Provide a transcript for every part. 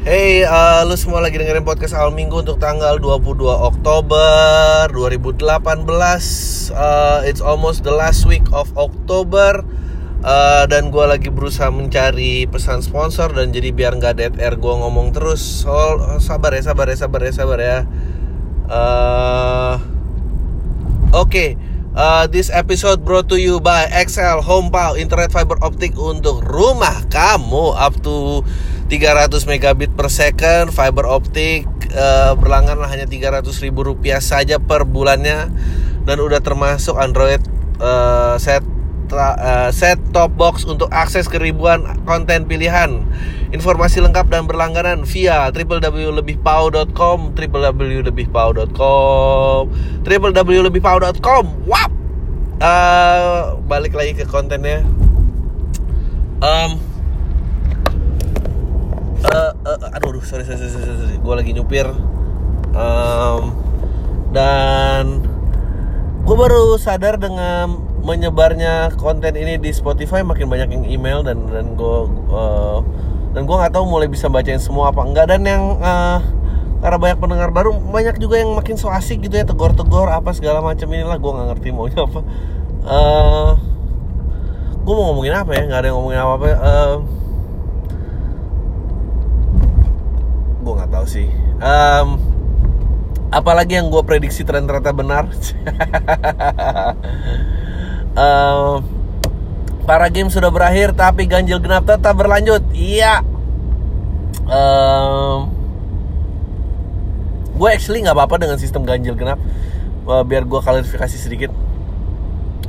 Hey, uh, lu semua lagi dengerin podcast awal minggu untuk tanggal 22 Oktober 2018 uh, It's almost the last week of October uh, Dan gue lagi berusaha mencari pesan sponsor Dan jadi biar nggak dead air gue ngomong terus. So, Sabar ya, sabar ya, sabar ya, sabar ya. Uh, Oke okay. Uh, this episode brought to you by XL Homepau Internet Fiber Optik untuk rumah kamu. Up to 300 megabit per second fiber optik uh, berlangganan hanya 300 ribu rupiah saja per bulannya dan udah termasuk Android uh, set uh, set top box untuk akses ke ribuan konten pilihan. Informasi lengkap dan berlangganan via www.lebihpau.com, www.lebihpau.com, www.lebihpau.com. Wap. Uh, balik lagi ke kontennya. Um, uh, uh, aduh, sorry, sorry, sorry, sorry, sorry. gue lagi nyupir. Um, dan gue baru sadar dengan menyebarnya konten ini di Spotify makin banyak yang email dan dan gue uh, dan gue nggak tahu mulai bisa bacain semua apa enggak dan yang uh, karena banyak pendengar baru banyak juga yang makin so asik gitu ya tegor-tegor apa segala macam inilah gue nggak ngerti maunya apa uh, gue mau ngomongin apa ya nggak ada yang ngomongin apa apa uh, gue nggak tahu sih um, apalagi yang gue prediksi ternyata benar uh, para game sudah berakhir tapi ganjil genap tetap berlanjut. Iya. Um, gue actually nggak apa-apa dengan sistem ganjil genap. Uh, biar gue klarifikasi sedikit.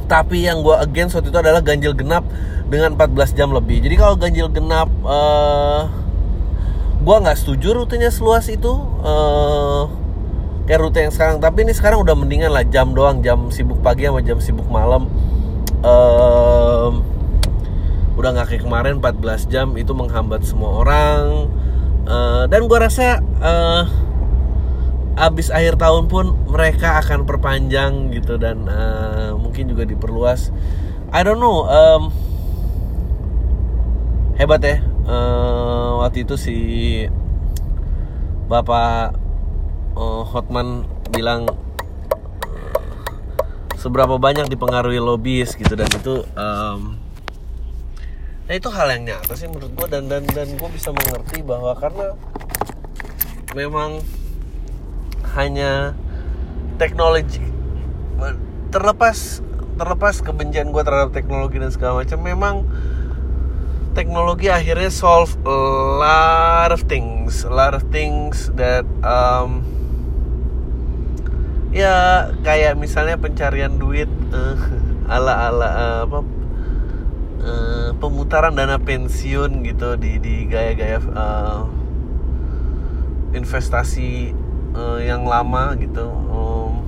Tapi yang gue against waktu itu adalah ganjil genap dengan 14 jam lebih. Jadi kalau ganjil genap, uh, gue nggak setuju rutenya seluas itu. Uh, kayak rute yang sekarang. Tapi ini sekarang udah mendingan lah jam doang, jam sibuk pagi sama jam sibuk malam um, udah nggak kayak kemarin 14 jam itu menghambat semua orang uh, dan gue rasa uh, abis akhir tahun pun mereka akan perpanjang gitu dan uh, mungkin juga diperluas I don't know um, hebat ya uh, waktu itu si bapak uh, Hotman bilang seberapa banyak dipengaruhi lobbyis gitu. Dan itu um, nah itu hal yang nyata sih menurut gue dan dan dan gue bisa mengerti bahwa karena memang hanya teknologi terlepas terlepas kebencian gue terhadap teknologi dan segala macam memang teknologi akhirnya solve a lot of things a lot of things that um, ya kayak misalnya pencarian duit uh, ala ala uh, apa uh, pemutaran dana pensiun gitu di di gaya-gaya uh, investasi uh, yang lama gitu um,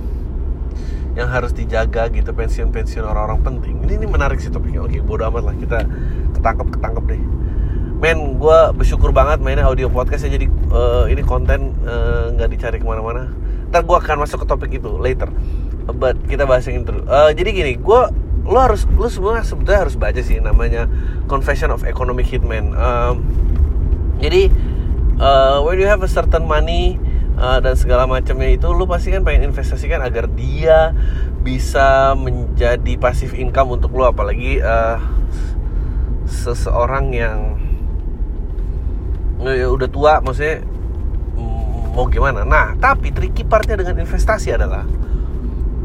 yang harus dijaga gitu pensiun-pensiun orang-orang penting. Ini ini menarik sih topiknya. Oke bodo amat lah. Kita ketangkep ketangkep deh. Men gue bersyukur banget mainnya audio podcast ya jadi uh, ini konten nggak uh, dicari ke mana-mana. Ntar gue akan masuk ke topik itu later. But kita bahas yang itu uh, jadi gini gue lo harus lo semua sebetulnya harus baca sih namanya Confession of Economic Hitman. Um, jadi uh, when you have a certain money uh, dan segala macamnya itu lo pasti kan pengen investasikan agar dia bisa menjadi pasif income untuk lo apalagi uh, seseorang yang ya udah tua maksudnya mau gimana? Nah tapi tricky partnya dengan investasi adalah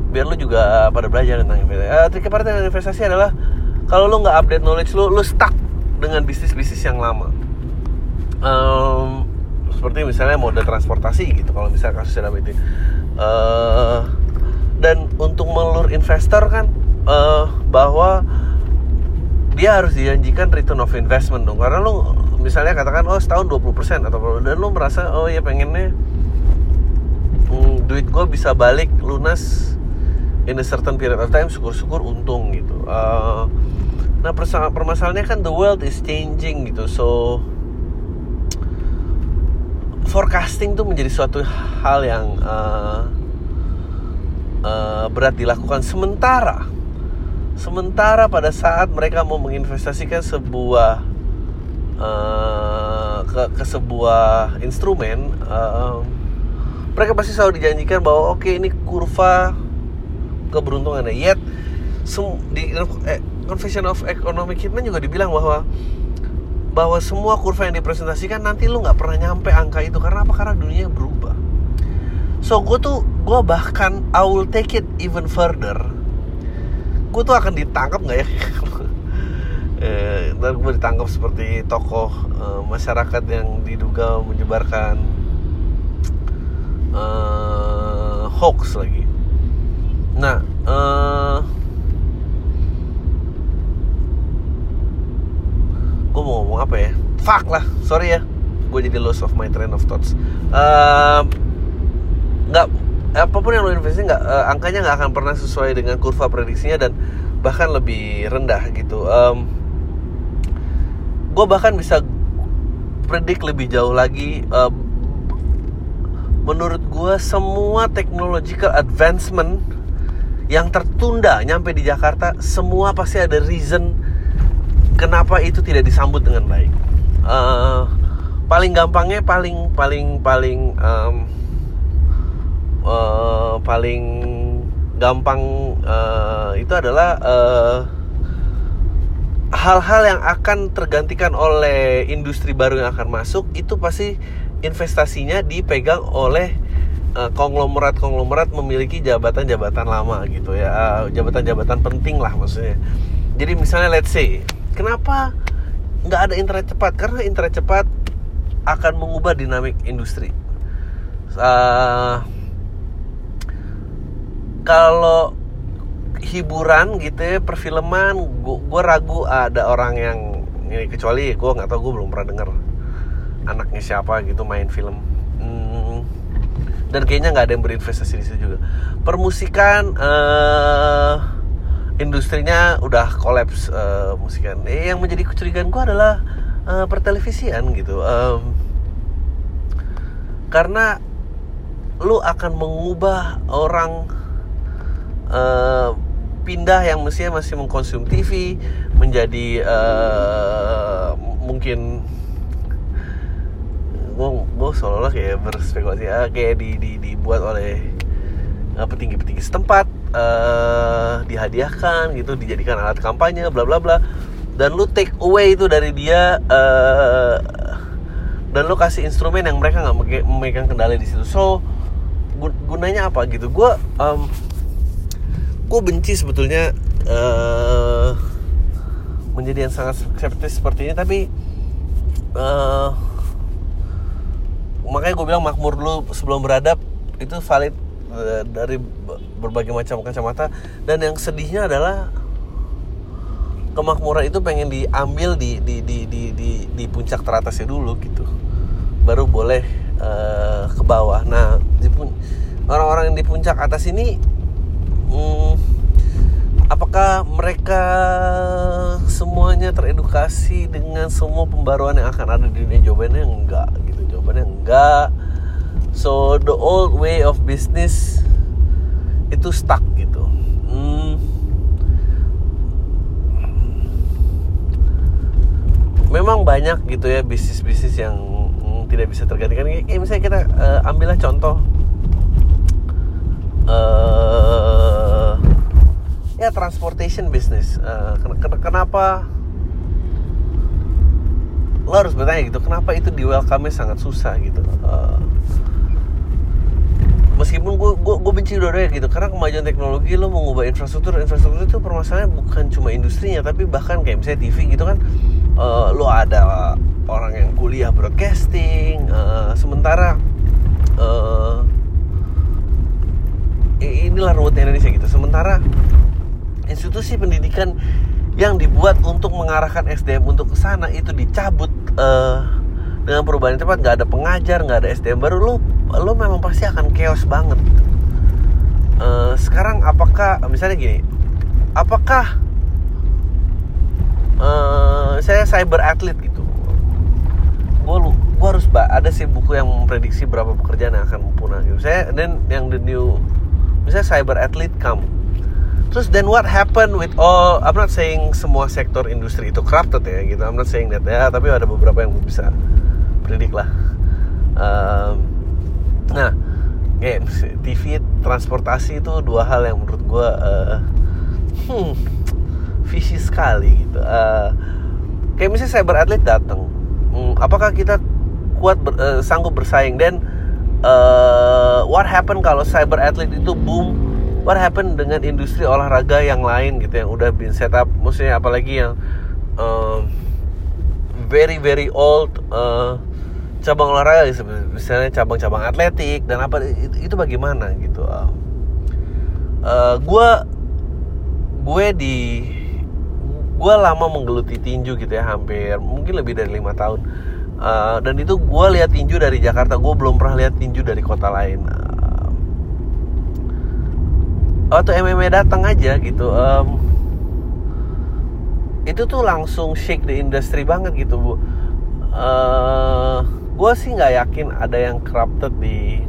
biar lu juga pada belajar tentang investasi. Uh, tricky partnya dengan investasi adalah kalau lu nggak update knowledge lu lu stuck dengan bisnis bisnis yang lama. Um, seperti misalnya mode transportasi gitu kalau misalnya kasus dalam itu uh, dan untuk melur investor kan uh, bahwa dia harus dijanjikan return of investment dong. Karena lu misalnya katakan oh setahun 20% atau dan lu merasa oh ya pengennya mm, duit gue bisa balik lunas in a certain period of time syukur-syukur untung gitu. Uh, nah permasalahannya kan the world is changing gitu. So forecasting tuh menjadi suatu hal yang uh, uh, berat dilakukan. Sementara sementara pada saat mereka mau menginvestasikan sebuah uh, ke ke sebuah instrumen uh, mereka pasti selalu dijanjikan bahwa oke okay, ini kurva keberuntungan ya yet di eh, Confession of Economic Hitman juga dibilang bahwa bahwa semua kurva yang dipresentasikan nanti lu nggak pernah nyampe angka itu. Karena apa? Karena dunia berubah. So gue tuh gue bahkan I will take it even further gue tuh akan ditangkap nggak ya? Eh, ntar gue ditangkap seperti tokoh eh, masyarakat yang diduga menyebarkan eh, hoax lagi. Nah eh, gue mau ngomong apa ya? Fuck lah sorry ya. Gue jadi loss of my train of thoughts. Nggak uh, apa pun yang lo investasi nggak uh, angkanya nggak akan pernah sesuai dengan kurva prediksinya dan bahkan lebih rendah gitu. Um, gue bahkan bisa predik lebih jauh lagi uh, menurut gue semua technological advancement yang tertunda nyampe di Jakarta semua pasti ada reason kenapa itu tidak disambut dengan baik. Uh, paling gampangnya paling paling paling um, uh, paling gampang uh, itu adalah hal hal-hal yang akan tergantikan oleh industri baru yang akan masuk itu pasti investasinya dipegang oleh konglomerat-konglomerat memiliki jabatan-jabatan lama gitu ya jabatan-jabatan penting lah maksudnya jadi misalnya let's say Kenapa nggak ada internet cepat? Karena internet cepat akan mengubah dinamik industri. Uh, kalau hiburan gitu ya, perfilman, gue ragu ada orang yang ini kecuali gue nggak tahu gue belum pernah denger anaknya siapa gitu main film. Hmm, dan kayaknya nggak ada yang berinvestasi di situ juga. Permusikan. Uh, industrinya udah kolaps uh, musikan. Eh, yang menjadi kecurigaan gue adalah uh, pertelevisian gitu. Um, karena lu akan mengubah orang uh, pindah yang mestinya masih mengkonsum TV menjadi uh, mungkin gue gue seolah-olah kayak berspekulasi ya, kayak di, di dibuat oleh petinggi-petinggi setempat uh, dihadiahkan gitu dijadikan alat kampanye bla bla bla. Dan lu take away itu dari dia uh, dan lu kasih instrumen yang mereka nggak memegang kendali di situ. So gunanya apa gitu? Gue um, gue benci sebetulnya uh, menjadi yang sangat skeptis seperti ini tapi uh, makanya gue bilang makmur dulu sebelum beradab itu valid uh, dari berbagai macam kacamata. Dan yang sedihnya adalah kemakmuran itu pengen diambil di di di di di, di puncak teratasnya dulu gitu. Baru boleh uh, ke bawah. Nah orang-orang yang di puncak atas ini hmm, apakah mereka semuanya teredukasi dengan semua pembaruan yang akan ada di dunia? Jawabannya enggak gitu. Jawabannya enggak. So the old way of business itu stuck gitu. Hmm. memang banyak gitu ya bisnis-bisnis yang hmm, tidak bisa tergantikan. Kayak misalnya kita uh, ambillah contoh ya transportation business. Uh, ken kenapa lo harus bertanya gitu kenapa itu di welcome sangat susah gitu? Uh, meskipun gue gue gue benci dua-duanya gitu karena kemajuan teknologi lo mengubah infrastruktur infrastruktur itu permasalahannya bukan cuma industrinya tapi bahkan kayak misalnya TV gitu kan uh, lo ada orang yang kuliah broadcasting uh, sementara uh, inilah ruwetnya Indonesia gitu. Sementara institusi pendidikan yang dibuat untuk mengarahkan SDM untuk ke sana itu dicabut uh, dengan perubahan cepat. Nggak ada pengajar nggak ada SDM baru. Lo lo memang pasti akan chaos banget. Uh, sekarang apakah misalnya gini apakah uh, saya cyber athlete gitu gue gue harus ada sih buku yang memprediksi berapa pekerjaan yang akan punah gitu. Saya dan yang the new misalnya cyber athlete come terus then what happened with all I'm not saying semua sektor industri itu corrupted ya gitu. I'm not saying that. Ya tapi ada beberapa yang bisa predik lah. Um, nah kayak TV transportasi itu dua hal yang menurut gue uh, hmm, visi sekali gitu. Uh, kayak misalnya cyber atlet datang hmm, apakah kita kuat ber, uh, sanggup bersaing? Dan uh, what happen kalau cyber atlet itu boom what happen dengan industri olahraga yang lain gitu yang udah been set up? Maksudnya apalagi yang uh, very very old uh, cabang olahraga misalnya cabang-cabang atletik dan apa itu, bagaimana gitu uh, uh, gue gue di gue lama menggeluti tinju gitu ya hampir mungkin lebih dari lima tahun. Uh, dan itu gue lihat tinju dari Jakarta. Gue belum pernah lihat tinju dari kota lain. uh, waktu MMA datang aja gitu um, itu tuh langsung shake the industry banget gitu bu. Uh, gue sih nggak yakin ada yang corrupted di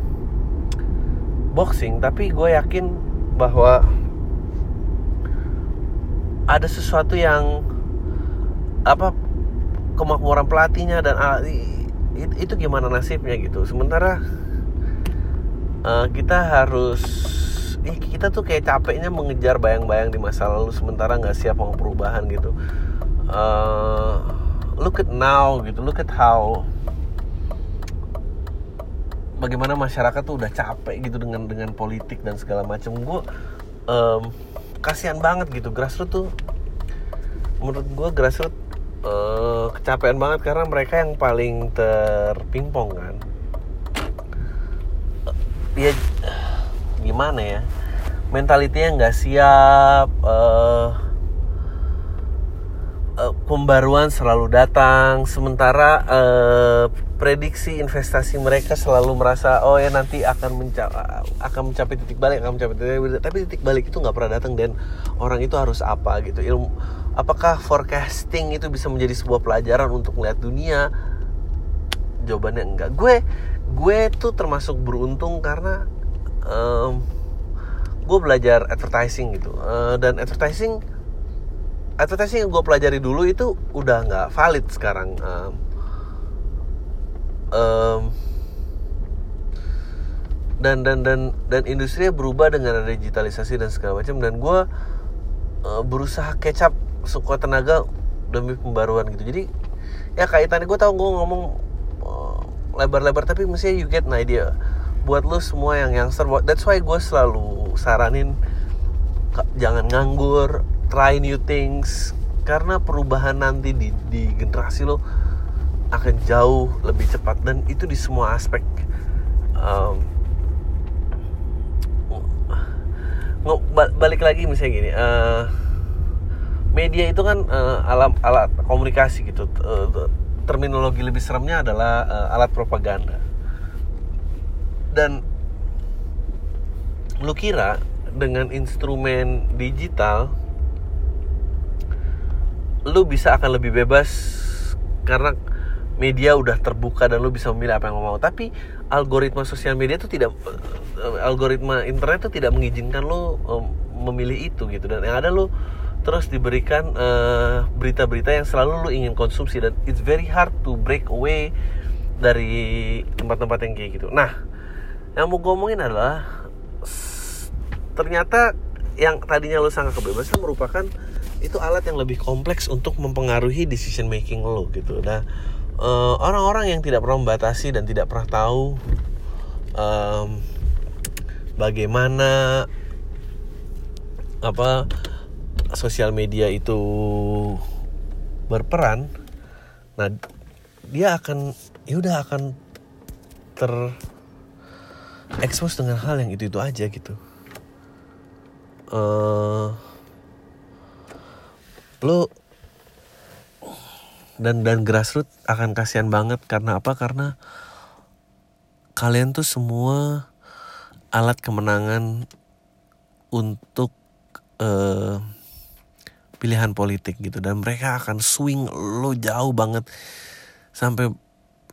boxing tapi gue yakin bahwa ada sesuatu yang apa kemakmuran pelatihnya dan uh, itu gimana nasibnya gitu. Sementara uh, kita harus kita tuh kayak capeknya mengejar bayang-bayang di masa lalu sementara nggak siap mau perubahan gitu. Uh, look at now gitu look at how. Bagaimana masyarakat tuh udah capek gitu dengan dengan politik dan segala macam. Gue um, kasihan banget gitu. Grassroots tuh menurut gue grassroots uh, kecapean banget karena mereka yang paling terpingpong kan. Dia gimana ya mentalitinya nggak siap uh, uh, pembaruan selalu datang sementara uh, prediksi investasi mereka selalu merasa oh ya nanti akan mencapai akan mencapai titik balik akan mencapai titik balik. Tapi titik balik itu nggak pernah datang dan orang itu harus apa gitu. Ilmu apakah forecasting itu bisa menjadi sebuah pelajaran untuk melihat dunia? Jawabannya enggak. Gue gue tuh termasuk beruntung karena um, gue belajar advertising gitu. Uh, dan advertising advertising yang gue pelajari dulu itu udah nggak valid sekarang. Um, um, dan dan dan dan industri berubah dengan ada digitalisasi dan segala macam. Dan gue uh, berusaha kecap sekuat tenaga demi pembaruan gitu. Jadi ya kaitannya gue tau gue ngomong uh, lebar-lebar tapi mestinya you get an idea buat lo semua yang youngster that's why gue selalu saranin jangan nganggur try new things. Karena perubahan nanti di, di generasi lo akan jauh lebih cepat dan itu di semua aspek um, balik lagi misalnya gini uh, media itu kan uh, alam alat komunikasi gitu uh, terminologi lebih seremnya adalah uh, alat propaganda dan lu kira dengan instrumen digital lu bisa akan lebih bebas karena media udah terbuka dan lu bisa memilih apa yang lo mau. Tapi algoritma sosial media itu tidak uh, algoritma internet itu tidak mengizinkan lo um, memilih itu gitu. Dan yang ada lo terus diberikan berita berita-berita yang selalu lo ingin konsumsi dan it's very hard to break away dari tempat-tempat yang kayak gitu. Nah yang mau gue omongin adalah ternyata yang tadinya lo sangat kebebasan merupakan itu alat yang lebih kompleks untuk mempengaruhi decision making lo gitu. Nah, eh, orang-orang yang tidak pernah membatasi dan tidak pernah tahu um, bagaimana apa sosial media itu berperan nah dia akan ya udah akan ter expose dengan hal yang itu itu aja gitu. Uh, lo dan dan grassroots akan kasihan banget karena apa? Karena kalian tuh semua alat kemenangan untuk uh, pilihan politik gitu. Dan mereka akan swing lo jauh banget sampai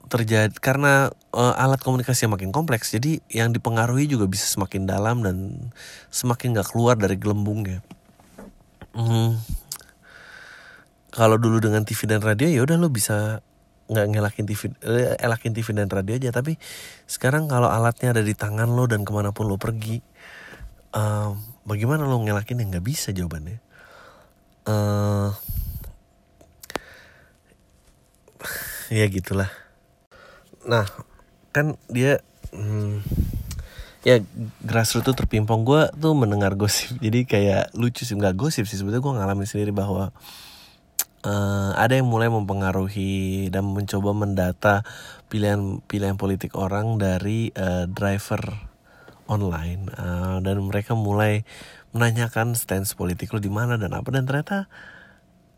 terjadi karena uh, alat komunikasi yang makin kompleks jadi yang dipengaruhi juga bisa semakin dalam dan semakin nggak keluar dari gelembungnya. Hmm, kalau dulu dengan TV dan radio ya udah lo bisa nggak ngelakin TV eh, elakin TV dan radio aja. Tapi sekarang kalau alatnya ada di tangan lo dan ke mana pun lo pergi um, bagaimana lo ngelakin yang nggak bisa jawabannya. Uh, ya gitulah nah kan dia hmm, ya grassroots tuh terpimpong. Gue tuh mendengar gosip. Jadi kayak lucu sih. Nggak gosip sih. Sebetulnya gue ngalamin sendiri bahwa uh, ada yang mulai mempengaruhi dan mencoba mendata pilihan-pilihan politik orang dari uh, driver online. Uh, dan mereka mulai menanyakan stance politik lo di mana dan apa. Dan ternyata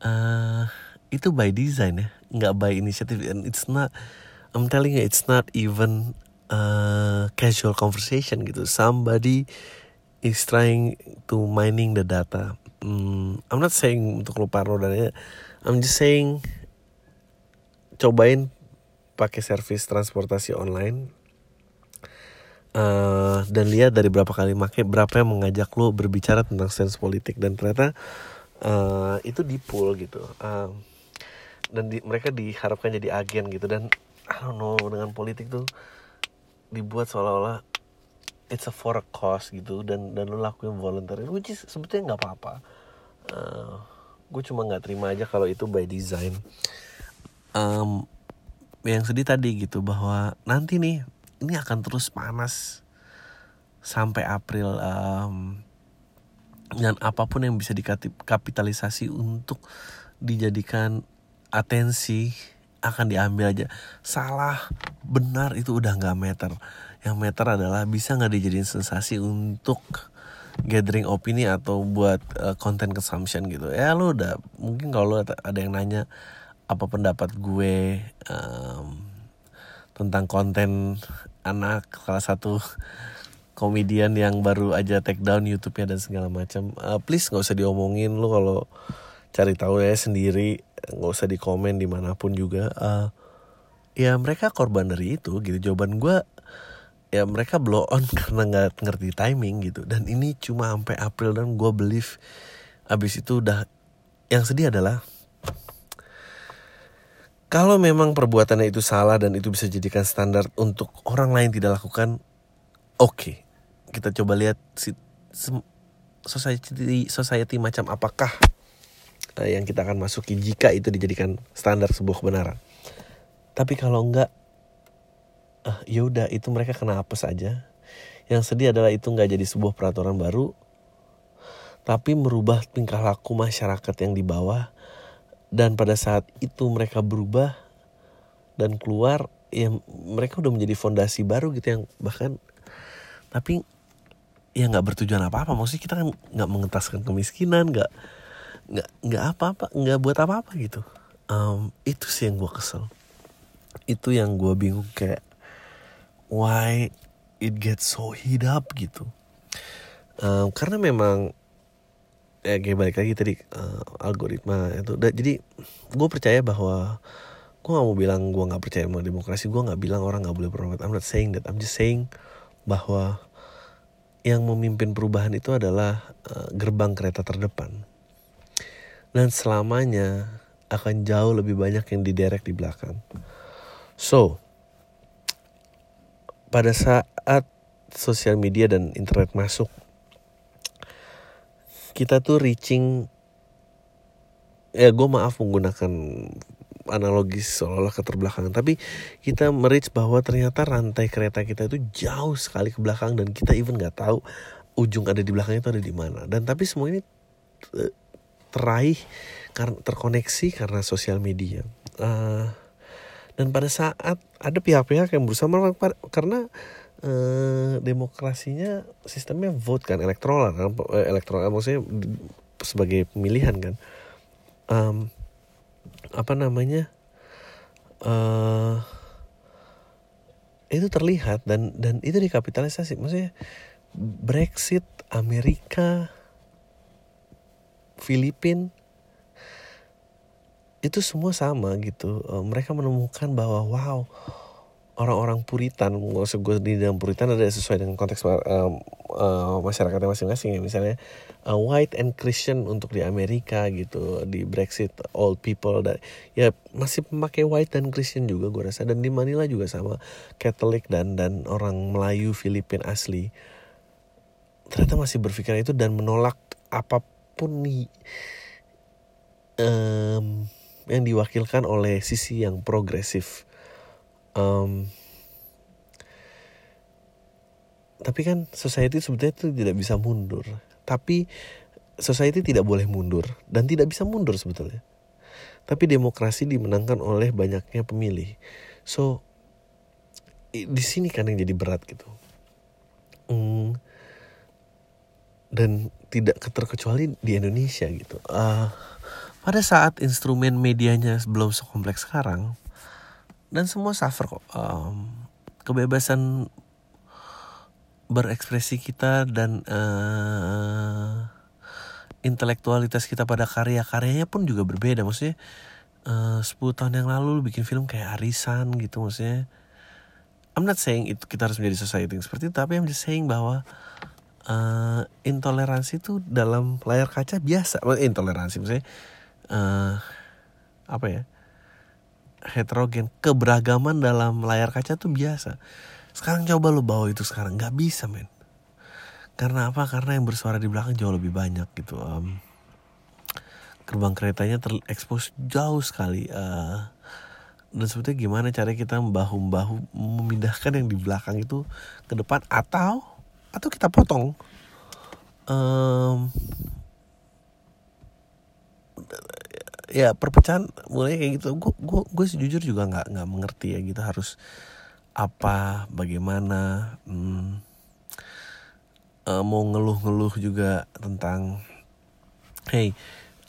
uh, itu by design ya. Nggak by initiative and it's not I'm telling you it's not even uh, casual conversation gitu. Somebody is trying to mining the data. Hmm, I'm not saying untuk lo parno dan ya. I'm just saying cobain pakai service transportasi online. Uh, dan lihat dari berapa kali make berapa yang mengajak lo berbicara tentang sense politik. Dan ternyata uh, itu di pool gitu. Uh, dan di, mereka diharapkan jadi agen gitu. Dan I don't know dengan politik tuh dibuat seolah-olah it's a for a cause gitu dan dan lo lakuin volunteer. Which is sebetulnya nggak apa-apa. Uh, gue cuma nggak terima aja kalau itu by design. Um, yang sedih tadi gitu bahwa nanti nih ini akan terus panas sampai April um, dan apa pun yang bisa dikapitalisasi untuk dijadikan atensi akan diambil aja. Salah benar itu udah nggak meter yang meter adalah bisa nggak dijadiin sensasi untuk gathering opini atau buat uh, content consumption gitu. Ya lo udah mungkin kalau ada yang nanya apa pendapat gue um, tentang konten anak salah satu komedian yang baru aja take down YouTube-nya dan segala macam uh, please nggak usah diomongin. Lo kalau cari tahu ya sendiri nggak usah dikomen di mana pun juga uh, ya mereka korban dari itu gitu jawaban gue ya mereka blow on karena nggak ngerti timing gitu dan ini cuma sampai April dan gue believe abis itu udah yang sedih adalah kalau memang perbuatannya itu salah dan itu bisa jadikan standar untuk orang lain tidak lakukan oke okay. kita coba lihat si society society macam apakah yang kita akan masuki jika itu dijadikan standar sebuah kebenaran. Tapi kalau enggak ah ya udah itu mereka kena apa saja yang sedih adalah itu nggak jadi sebuah peraturan baru tapi merubah tingkah laku masyarakat yang di bawah. Dan pada saat itu mereka berubah dan keluar ya mereka udah menjadi fondasi baru gitu yang bahkan tapi ya nggak bertujuan apa apa maksudnya kita kan nggak mengentaskan kemiskinan nggak nggak nggak apa apa nggak buat apa apa gitu. Um, itu sih yang gue kesel. Itu yang gue bingung kayak why it gets so heat up gitu. Um, karena memang ya kayak balik lagi tadi uh, algoritma itu. Da, jadi gue percaya bahwa gue gak mau bilang gue nggak percaya sama demokrasi gue nggak bilang orang nggak boleh berpendapat. I'm not saying that. I'm just saying bahwa yang memimpin perubahan itu adalah uh, gerbang kereta terdepan dan selamanya akan jauh lebih banyak yang diderek di belakang. So pada saat sosial media dan internet masuk kita tuh reaching ya gue maaf menggunakan analogis seolah-olah keterbelakangan tapi kita merich bahwa ternyata rantai kereta kita itu jauh sekali ke belakang dan kita even nggak tahu ujung ada di belakangnya itu ada di mana. Dan tapi semua ini eh, teraih karena terkoneksi karena sosial media. Uh, dan pada saat ada pihak-pihak yang berusaha menolak karena eh, demokrasinya sistemnya vote kan elektoral kan eh, elektoral maksudnya sebagai pemilihan kan. Um, apa namanya uh, itu terlihat dan dan itu dikapitalisasi. Maksudnya Brexit Amerika Filipina itu semua sama gitu. Uh, mereka menemukan bahwa wow orang-orang Puritan usah gue di dalam Puritan ada sesuai dengan konteks uh, uh, masyarakatnya masing-masing ya. Misalnya uh, white and Christian untuk di Amerika gitu di Brexit all people dan ya masih memakai white dan Christian juga gue rasa. Dan di Manila juga sama Catholic dan dan orang Melayu Filipin asli. Ternyata masih berpikir itu dan menolak apa pun nih um, yang diwakilkan oleh sisi yang progresif. Um, tapi kan society sebetulnya itu tidak bisa mundur. Tapi society tidak boleh mundur dan tidak bisa mundur sebetulnya. Tapi demokrasi dimenangkan oleh banyaknya pemilih. So di sini kan yang jadi berat gitu. Hmm, dan tidak terkecuali di Indonesia gitu. Uh, pada saat instrumen medianya belum sekompleks sekarang dan semua suffer kok um, kebebasan berekspresi kita dan uh, intelektualitas kita pada karya-karyanya pun juga berbeda. Maksudnya uh, 10 tahun yang lalu lu bikin film kayak Arisan gitu maksudnya. I'm not saying itu kita harus menjadi society seperti itu tapi I'm just saying bahwa uh, intoleransi itu dalam layar kaca biasa intoleransi maksudnya uh, apa ya heterogen keberagaman dalam layar kaca tuh biasa sekarang coba lu bawa itu sekarang nggak bisa men. Karena apa? Karena yang bersuara di belakang jauh lebih banyak gitu. Um, gerbang keretanya terekspos jauh sekali. Uh, dan sebetulnya gimana cara kita bahu-bahu memindahkan yang di belakang itu ke depan atau atau kita potong. Um, ya perpecahan mulai kayak gitu. Gue gue gue sejujur juga nggak nggak mengerti ya gitu harus apa bagaimana hmm, uh, mau ngeluh-ngeluh juga tentang hey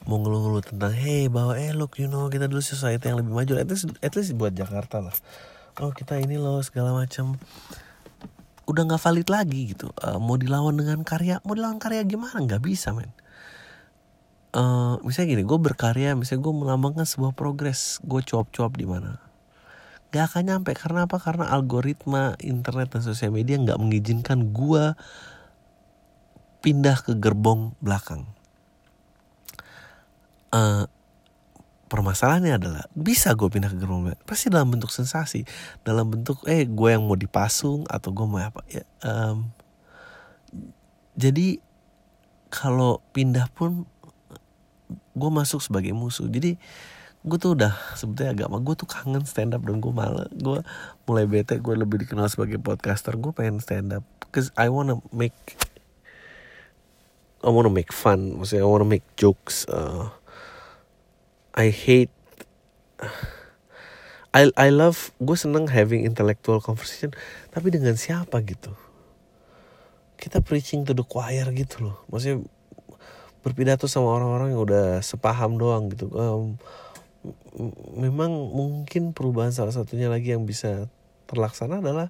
mau ngeluh-ngeluh tentang hey bahwa eh look you know kita dulu society yang lebih maju. At least, at least buat Jakarta lah. Oh kita ini loh segala macam udah nggak valid lagi gitu. Uh, mau dilawan dengan karya mau dilawan karya gimana? Nggak bisa men. Uh, misalnya gini gue berkarya misalnya gue melambangkan sebuah progres gue cuap-cuap di mana? Gak akan nyampe. Karena apa? Karena algoritma internet dan sosial media nggak mengizinkan gue pindah ke gerbong belakang. Uh, permasalahannya adalah bisa gue pindah ke gerbong belakang pasti dalam bentuk sensasi dalam bentuk eh gue yang mau dipasung atau gue mau apa ya um, jadi kalau pindah pun gue masuk sebagai musuh. Jadi gue tuh udah sebetulnya agak gue tuh kangen stand up dan gue malah gue mulai bete gue lebih dikenal sebagai podcaster gue pengen stand up cause I wanna make I wanna make fun maksudnya I wanna make jokes uh, I hate I I love gue seneng having intellectual conversation tapi dengan siapa gitu? Kita preaching to the choir gitu loh. Maksudnya berpidato sama orang-orang yang udah sepaham doang gitu. Um, memang mungkin perubahan salah satunya lagi yang bisa terlaksana adalah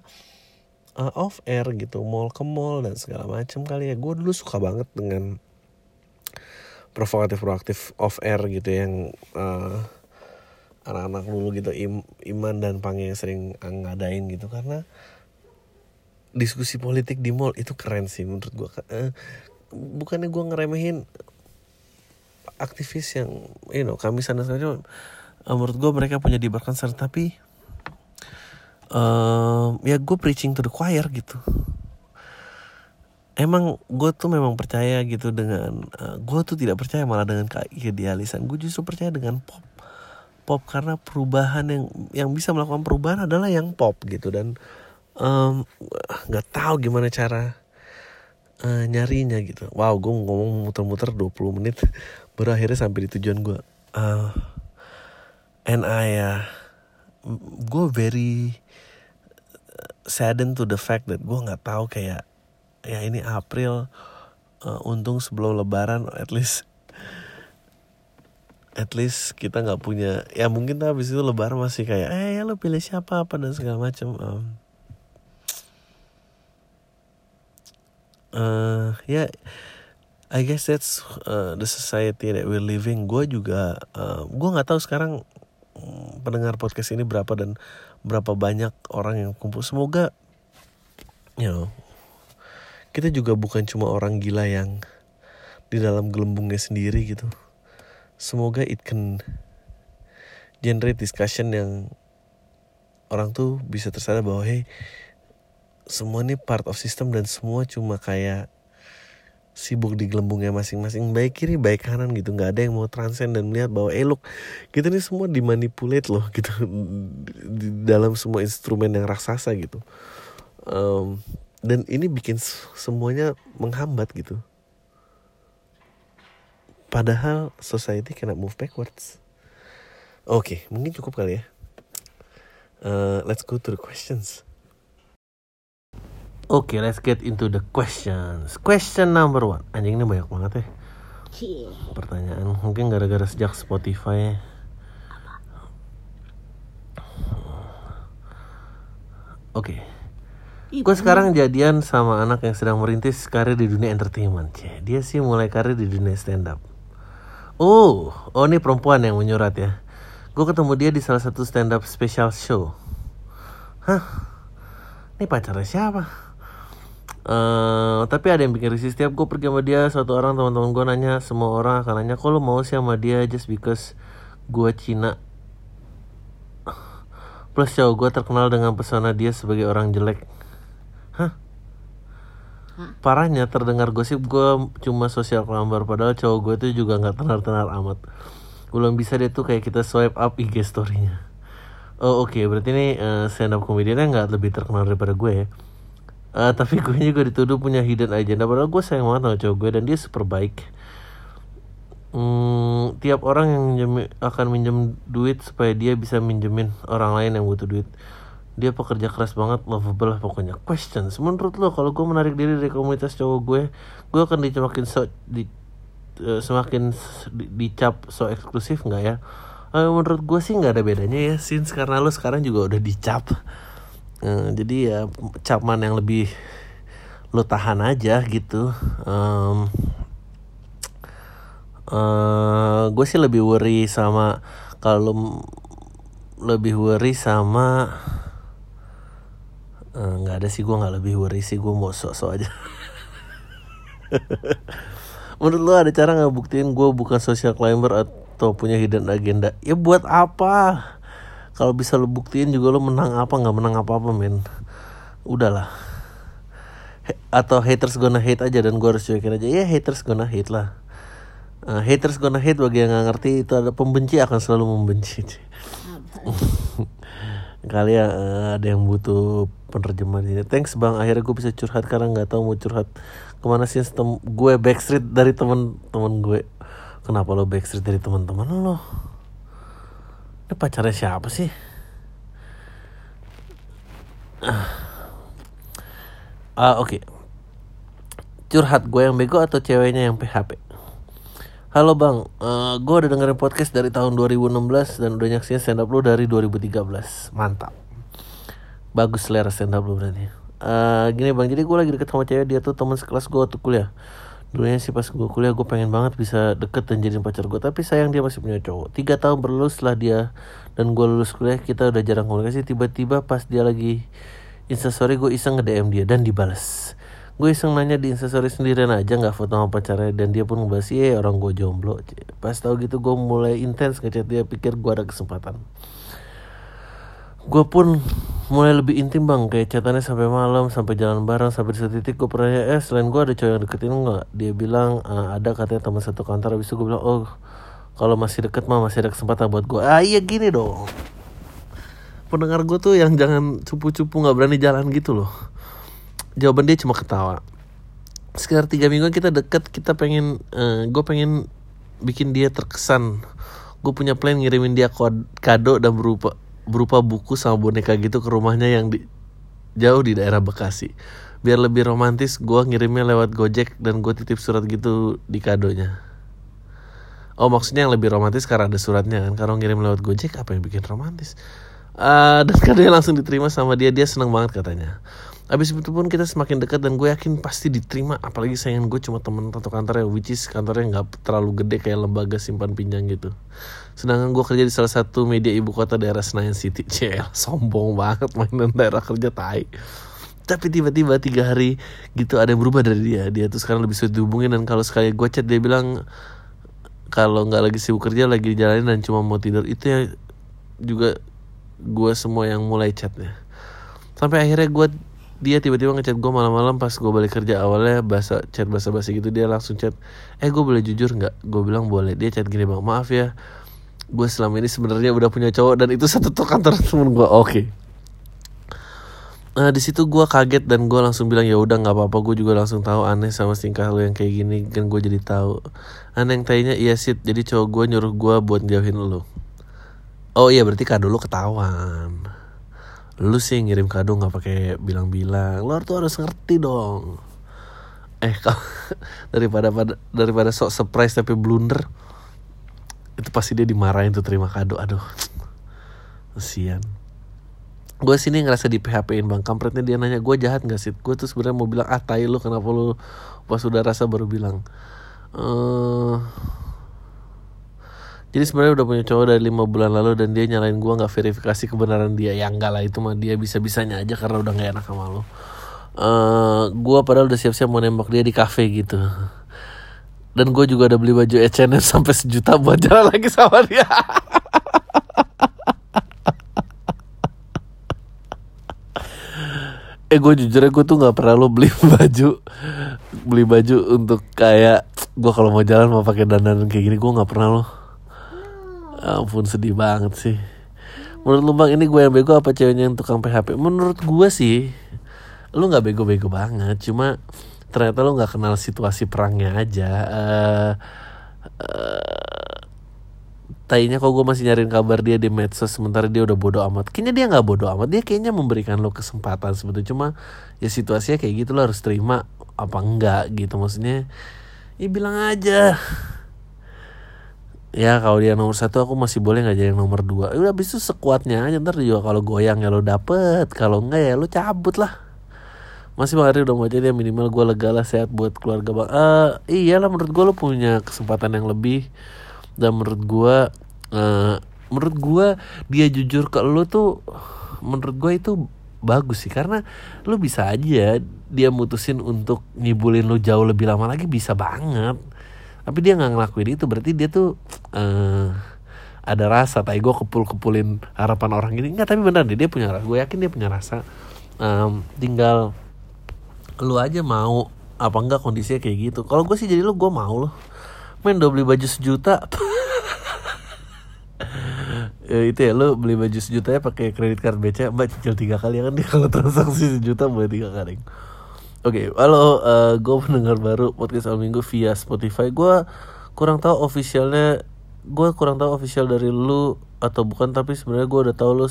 uh, off air gitu mall ke mall dan segala macam kali ya. Gue dulu suka banget dengan provokatif proaktif off air gitu yang uh, anak-anak dulu gitu Im, Iman dan Pange sering ngadain gitu. Karena diskusi politik di mall itu keren sih menurut gue uh, bukannya gue ngeremehin aktivis yang you know kami sana saja uh, menurut gue mereka punya di concern tapi uh, ya gue preaching to the choir gitu emang gue tuh memang percaya gitu dengan uh, gue tuh tidak percaya malah dengan keidealisan gue justru percaya dengan pop. Pop karena perubahan yang yang bisa melakukan perubahan adalah yang pop gitu dan nggak um, tahu gimana cara uh, nyarinya gitu. Wow gue ngomong muter-muter 20 menit baru akhirnya sampai di tujuan gue uh, and I uh, gue very saddened to the fact that gue nggak tahu kayak ya ini April uh, untung sebelum Lebaran at least at least kita nggak punya ya mungkin habis itu Lebaran masih kayak eh ya lo pilih siapa apa dan segala macam um, uh, ya yeah, I guess that's uh, the society that we're living. Gue juga, uh, gue nggak tahu sekarang mm, pendengar podcast ini berapa dan berapa banyak orang yang kumpul. Semoga, you know, kita juga bukan cuma orang gila yang di dalam gelembungnya sendiri gitu. Semoga it can generate discussion yang orang tuh bisa tersadar bahwa hey semua ini part of system dan semua cuma kayak sibuk di gelembungnya masing-masing. Baik kiri baik kanan gitu. Nggak ada yang mau transcend dan melihat bahwa eh look kita ini semua dimanipulate loh gitu. Di dalam semua instrumen yang raksasa gitu. Um, dan ini bikin semuanya menghambat gitu padahal society cannot move backwards oke okay, mungkin cukup kali ya uh, let's go to the questions Oke, okay, let's get into the questions. Question number one. Anjing ini banyak banget ya. Pertanyaan mungkin gara-gara sejak Spotify. Oke. Okay. Gue sekarang jadian sama anak yang sedang merintis karir di dunia entertainment. Cie. Dia sih mulai karir di dunia stand up. Oh, oh ini perempuan yang menyurat ya. Gue ketemu dia di salah satu stand up special show. Hah? Ini pacarnya siapa? Uh, tapi ada yang bikin risih setiap gue pergi sama dia satu orang teman-teman gue nanya semua orang akan nanya kok lo mau sih sama dia just because gue Cina plus cowok gue terkenal dengan pesona dia sebagai orang jelek hah? Parahnya terdengar gosip gue cuma sosial kelambar padahal cowok gue itu juga nggak tenar-tenar amat. Belum bisa dia tuh kayak kita swipe up IG storynya. Oh oke okay. berarti ini uh, stand up komediannya nggak lebih terkenal daripada gue ya? Uh, tapi gue juga dituduh punya hidden agenda padahal gue sayang banget sama cowok gue dan dia super baik hmm, tiap orang yang minjem, akan minjem duit supaya dia bisa minjemin orang lain yang butuh duit dia pekerja keras banget lovable lah pokoknya. Questions. Menurut lo kalau gue menarik diri dari komunitas cowok gue gue akan dicemakin so di uh, semakin di, dicap so eksklusif nggak ya? Uh, menurut gue sih nggak ada bedanya ya since karena lo sekarang juga udah dicap. Uh, jadi ya Chapman yang lebih lo tahan aja gitu. Um, uh, gue sih lebih worry sama kalau lebih worry sama nggak uh, ada sih gue nggak lebih worry sih gue mau sok-sok aja. Menurut lo ada cara nggak buktiin gue bukan social climber atau punya hidden agenda? Ya buat apa? Kalau bisa lo buktiin juga lo menang apa nggak menang apa apa men. Udahlah. Atau haters gonna hate aja dan gue harus cuekin aja. Ya haters gonna hate lah. Uh, haters gonna hate bagi yang nggak ngerti itu ada pembenci akan selalu membenci kali ya uh, ada yang butuh penerjemahan ini thanks bang akhirnya gue bisa curhat karena nggak tahu mau curhat ke mana sih tem gue backstreet dari temen-temen gue kenapa lo backstreet dari teman-teman lo ini pacarnya siapa sih? Ah, uh, oke. Okay. Curhat gue yang bego atau ceweknya yang PHP? Halo bang, uh, gue udah dengerin podcast dari tahun 2016 dan udah nyaksiin stand up lu dari 2013 Mantap. Bagus selera stand up lu berarti. Uh, Gini bang, jadi gue lagi deket sama cewek Dia tuh teman sekelas gue waktu kuliah. Dulunya sih pas gue kuliah gue pengen banget bisa deket dan jadi pacar gue Tapi sayang dia masih punya cowok. Tiga tahun berlalu setelah dia dan gue lulus kuliah kita udah jarang komunikasi. Tiba-tiba pas dia lagi instastory gue iseng nge-DM dia dan dibales Gue iseng nanya di instastory sendirian aja gak foto sama pacarnya Dan dia pun ngebahas iya orang gue jomblo. Pas tau gitu gue mulai intens ngechat dia pikir gue ada kesempatan. Gue pun mulai lebih intim bang kayak chatannya sampai malam sampai jalan bareng sampai di satu titik gue pernah eh selain gue ada cowok yang deketin nggak? Dia bilang e, ada katanya teman satu kantor. Habis itu gue bilang oh kalau masih deket mah masih ada kesempatan buat gue ah iya gini dong. Pendengar gue tuh yang jangan cupu-cupu nggak berani jalan gitu loh jawaban dia cuma ketawa. Sekitar tiga minggu kita deket kita pengen uh, gue pengen bikin dia terkesan. Gue punya plan ngirimin dia kado dan berupa berupa buku sama boneka gitu ke rumahnya yang di jauh di daerah Bekasi. Biar lebih romantis gue ngirimnya lewat Gojek dan gue titip surat gitu di kadonya. Oh maksudnya yang lebih romantis karena ada suratnya kan? Kalau ngirim lewat Gojek apa yang bikin romantis? Uh, dan kadonya langsung diterima sama dia dia seneng banget katanya Abis itu pun kita semakin dekat dan gue yakin pasti diterima. Apalagi sayang gue cuma temen satu kantornya Which is kantornya gak terlalu gede kayak lembaga simpan pinjam gitu. Sedangkan gue kerja di salah satu media ibu kota daerah Senayan City. Cel, sombong banget mainan daerah kerja tai. Tapi tiba-tiba tiga hari gitu ada yang berubah dari dia. Dia tuh sekarang lebih sulit dihubungin dan kalau sekali gue chat dia bilang kalau nggak lagi sibuk kerja lagi jalanin dan cuma mau tidur. Itu ya juga gue semua yang mulai chatnya. Sampai akhirnya gue dia tiba-tiba ngechat gue malam-malam pas gue balik kerja awalnya bahasa chat bahasa basi gitu dia langsung chat eh gue boleh jujur nggak? Gue bilang boleh. Dia chat gini bang maaf ya gue selama ini sebenarnya udah punya cowok dan itu satu kantor temen gue oke. Okay. Nah di situ gue kaget dan gue langsung bilang ya udah nggak apa-apa. Gue juga langsung tahu aneh sama tingkah lo yang kayak gini kan gue jadi tahu. Aneh yang tanya iya sih jadi cowok gue nyuruh gue buat jauhin lo oh iya berarti kado lo ketahuan lu sih ngirim kado nggak pakai bilang-bilang. Lo tuh harus ngerti dong. Eh kau daripada pada daripada sok surprise tapi blunder itu pasti dia dimarahin tuh terima kado. Aduh. Kasian. Gue sini ngerasa di PHP in bang kampretnya dia nanya gue jahat gak sih gue tuh sebenarnya mau bilang ah tai lu kenapa lu pas udah rasa baru bilang? Uh, jadi sebenarnya udah punya cowok dari lima bulan lalu dan dia nyalain gue nggak verifikasi kebenaran dia. Ya enggak lah itu mah dia bisa bisanya aja karena udah nggak enak sama lo uh, gue padahal udah siap-siap mau nembak dia di cafe gitu. Dan gue juga udah beli baju H&M sampai sejuta buat jalan lagi sama dia. Eh gue jujur aja gue tuh nggak pernah lo beli baju beli baju untuk kayak gue kalau mau jalan mau pakai dandan kayak gini gue nggak pernah lo ampun sedih banget sih. Menurut lu bang ini gue yang bego apa ceweknya yang tukang PHP menurut gue sih lu nggak bego-bego banget. Cuma ternyata lu nggak kenal situasi perangnya aja. Uh, uh, tainya kok gue masih nyariin kabar dia di medsos sementara dia udah bodoh amat. Kayaknya dia nggak bodoh amat dia kayaknya memberikan lo kesempatan sebetulnya. Cuma ya situasinya kayak gitu lo harus terima apa enggak gitu. Maksudnya ya bilang aja ya kalau dia nomor satu aku masih boleh nggak jadi nomor dua? Ya udah abis itu sekuatnya aja ntar juga kalau goyang ya lo dapet kalau enggak ya lo cabut lah. Masih bang Ari udah mau jadi minimal gue lega lah sehat buat keluarga bang uh, iyalah menurut gue lo punya kesempatan yang lebih. Dan menurut gue uh, menurut gue dia jujur ke lo tuh menurut gue itu bagus sih. Karena lo bisa aja dia mutusin untuk ngibulin lo jauh lebih lama lagi bisa banget tapi dia nggak ngelakuin itu berarti dia tuh uh, ada rasa tapi gue kepul kepulin harapan orang ini nggak tapi benar deh dia punya rasa gue yakin dia punya rasa. Um, tinggal lu aja mau apa enggak kondisinya kayak gitu. Kalau gue sih jadi lu gue mau loh. Main udah beli baju sejuta. Ya, itu ya lo beli baju sejuta ya pakai kredit card BCA mbak cicil tiga kali ya kan dia kalau transaksi sejuta boleh tiga kali Oke, okay, halo, uh, eh, gue pendengar baru podcast al minggu via Spotify. Gue kurang tahu officialnya, gue kurang tahu official dari lu atau bukan, tapi sebenarnya gue udah tahu lu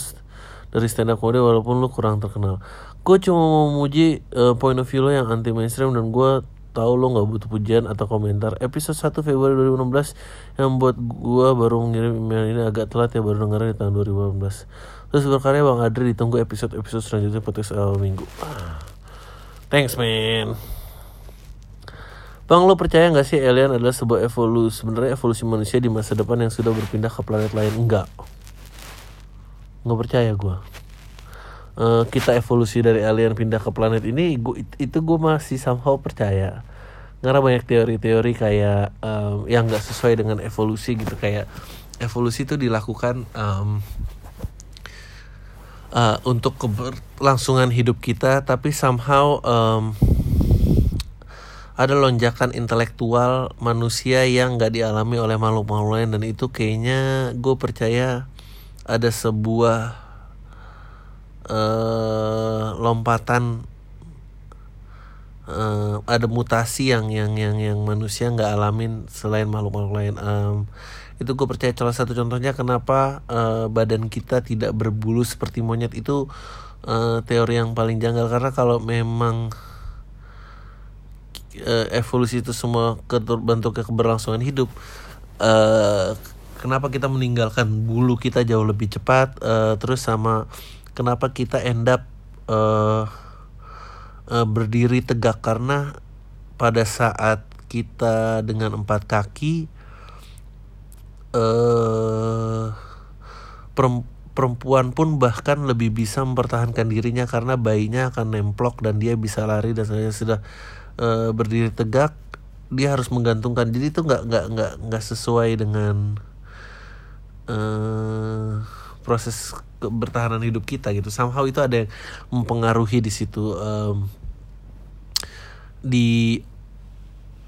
dari stand up comedy walaupun lu kurang terkenal. Gue cuma mau memuji uh, point of view lo yang anti mainstream dan gue tahu lo nggak butuh pujian atau komentar episode 1 Februari 2016 yang buat gua baru mengirim email ini agak telat ya baru dengerin di tahun 2018 terus berkarya Bang Adri ditunggu episode-episode selanjutnya podcast awal minggu thanks man. Bang lo percaya nggak sih alien adalah sebuah evolusi sebenarnya evolusi manusia di masa depan yang sudah berpindah ke planet lain? Enggak nggak percaya gue uh, kita evolusi dari alien pindah ke planet ini gua, itu gue masih somehow percaya. Karena banyak teori-teori kayak um, yang nggak sesuai dengan evolusi gitu. Kayak evolusi itu dilakukan um, uh, untuk keberlangsungan hidup kita tapi somehow um, ada lonjakan intelektual manusia yang nggak dialami oleh makhluk-makhluk lain. Dan itu kayaknya gue percaya ada sebuah uh, lompatan uh, ada mutasi yang yang yang yang manusia nggak alamin selain makhluk-makhluk lain. Um, itu gue percaya salah satu contohnya kenapa uh, badan kita tidak berbulu seperti monyet itu uh, teori yang paling janggal. Karena kalau memang uh, evolusi itu semua bentuk keberlangsungan hidup uh, kenapa kita meninggalkan bulu kita jauh lebih cepat uh, terus sama kenapa kita end up uh, berdiri tegak? Karena pada saat kita dengan empat kaki uh, perempuan pun bahkan lebih bisa mempertahankan dirinya karena bayinya akan nemplok dan dia bisa lari dan saya sudah uh, berdiri tegak dia harus menggantungkan. Jadi itu nggak nggak nggak nggak sesuai dengan uh, proses bertahanan hidup kita gitu. Somehow itu ada yang mempengaruhi di situ um, di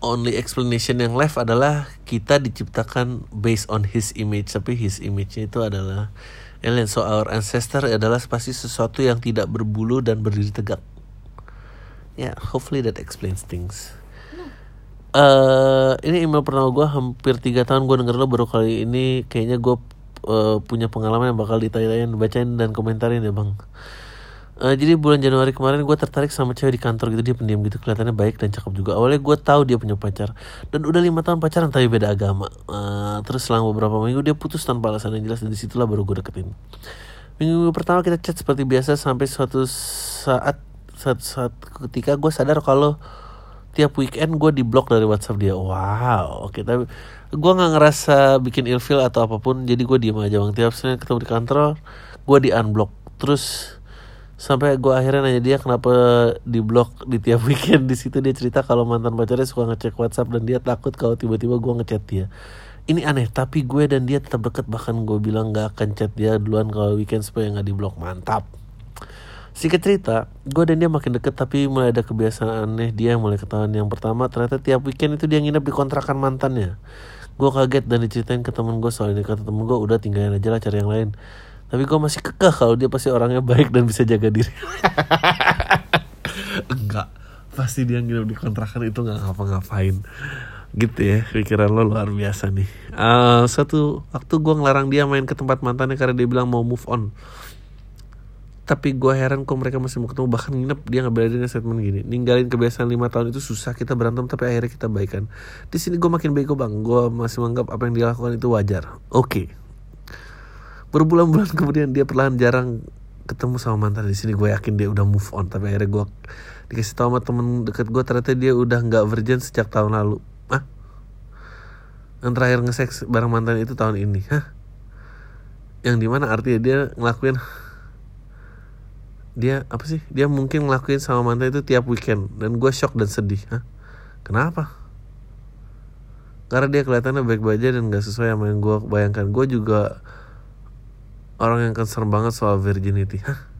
only explanation yang left adalah kita diciptakan based on his image tapi his image itu adalah alien. So our ancestor adalah pasti sesuatu yang tidak berbulu dan berdiri tegak. Ya yeah, hopefully that explains things. Uh, ini email pertama gue hampir tiga tahun gue denger lo baru kali ini kayaknya gue uh, punya pengalaman yang bakal ditanya bacain dan komentarin ya bang Uh, jadi bulan Januari kemarin gue tertarik sama cewek di kantor gitu dia pendiam gitu kelihatannya baik dan cakep juga. Awalnya gue tahu dia punya pacar dan udah lima tahun pacaran tapi beda agama. Uh, terus selang beberapa minggu dia putus tanpa alasan yang jelas dan di situlah baru gue deketin. Minggu pertama kita chat seperti biasa sampai suatu saat saat saat ketika gue sadar kalau tiap weekend gue di blok dari WhatsApp dia. Wow oke okay, tapi gue nggak ngerasa bikin ilfil atau apa pun jadi gue diem aja bang. Tiap senin ketemu di kantor gue di unblock terus sampai gue akhirnya nanya dia kenapa di blog di tiap weekend di situ dia cerita kalau mantan pacarnya suka ngecek WhatsApp dan dia takut kalau tiba-tiba gue ngechat dia. Ini aneh tapi gue dan dia tetap deket. Bahkan gue bilang gak akan chat dia duluan kalau weekend supaya nggak di blog mantap. Singkat cerita, gue dan dia makin deket tapi mulai ada kebiasaan aneh. Dia yang mulai ketahuan. Yang pertama ternyata tiap weekend itu dia nginep di kontrakan mantannya. Gue kaget dan diceritain ke temen gue soal ini. Kata temen gue udah tinggalin aja lah cari yang lain tapi gue masih kekeh kalau dia pasti orangnya baik dan bisa jaga diri. Enggak. Pasti dia nginep di kontrakan itu nggak ngapa-ngapain. Gitu ya pikiran lo luar biasa nih. Uh, satu waktu gue ngelarang dia main ke tempat mantannya karena dia bilang mau move on. Tapi gue heran kok mereka masih mau ketemu. Bahkan nginep dia berani statement gini ninggalin kebiasaan lima tahun itu susah kita berantem tapi akhirnya kita baikan. Di sini gue makin bego bang. Gue masih menganggap apa yang dia lakukan itu wajar. Oke. okay berbulan-bulan kemudian dia perlahan jarang ketemu sama mantan di sini. Gue yakin dia udah move on. Tapi akhirnya gue dikasih tahu sama temen deket gue ternyata dia udah nggak virgin sejak tahun lalu. Ah yang terakhir nge-sex bareng mantan itu tahun ini. Hah? Yang di mana artinya dia ngelakuin dia apa sih? Dia mungkin ngelakuin sama mantan itu tiap weekend. Dan gue shock dan sedih. Hah? Kenapa? Karena dia kelihatannya baik-baik aja dan gak sesuai sama yang gue bayangkan. Gue juga orang yang concern banget soal virginity. Hah?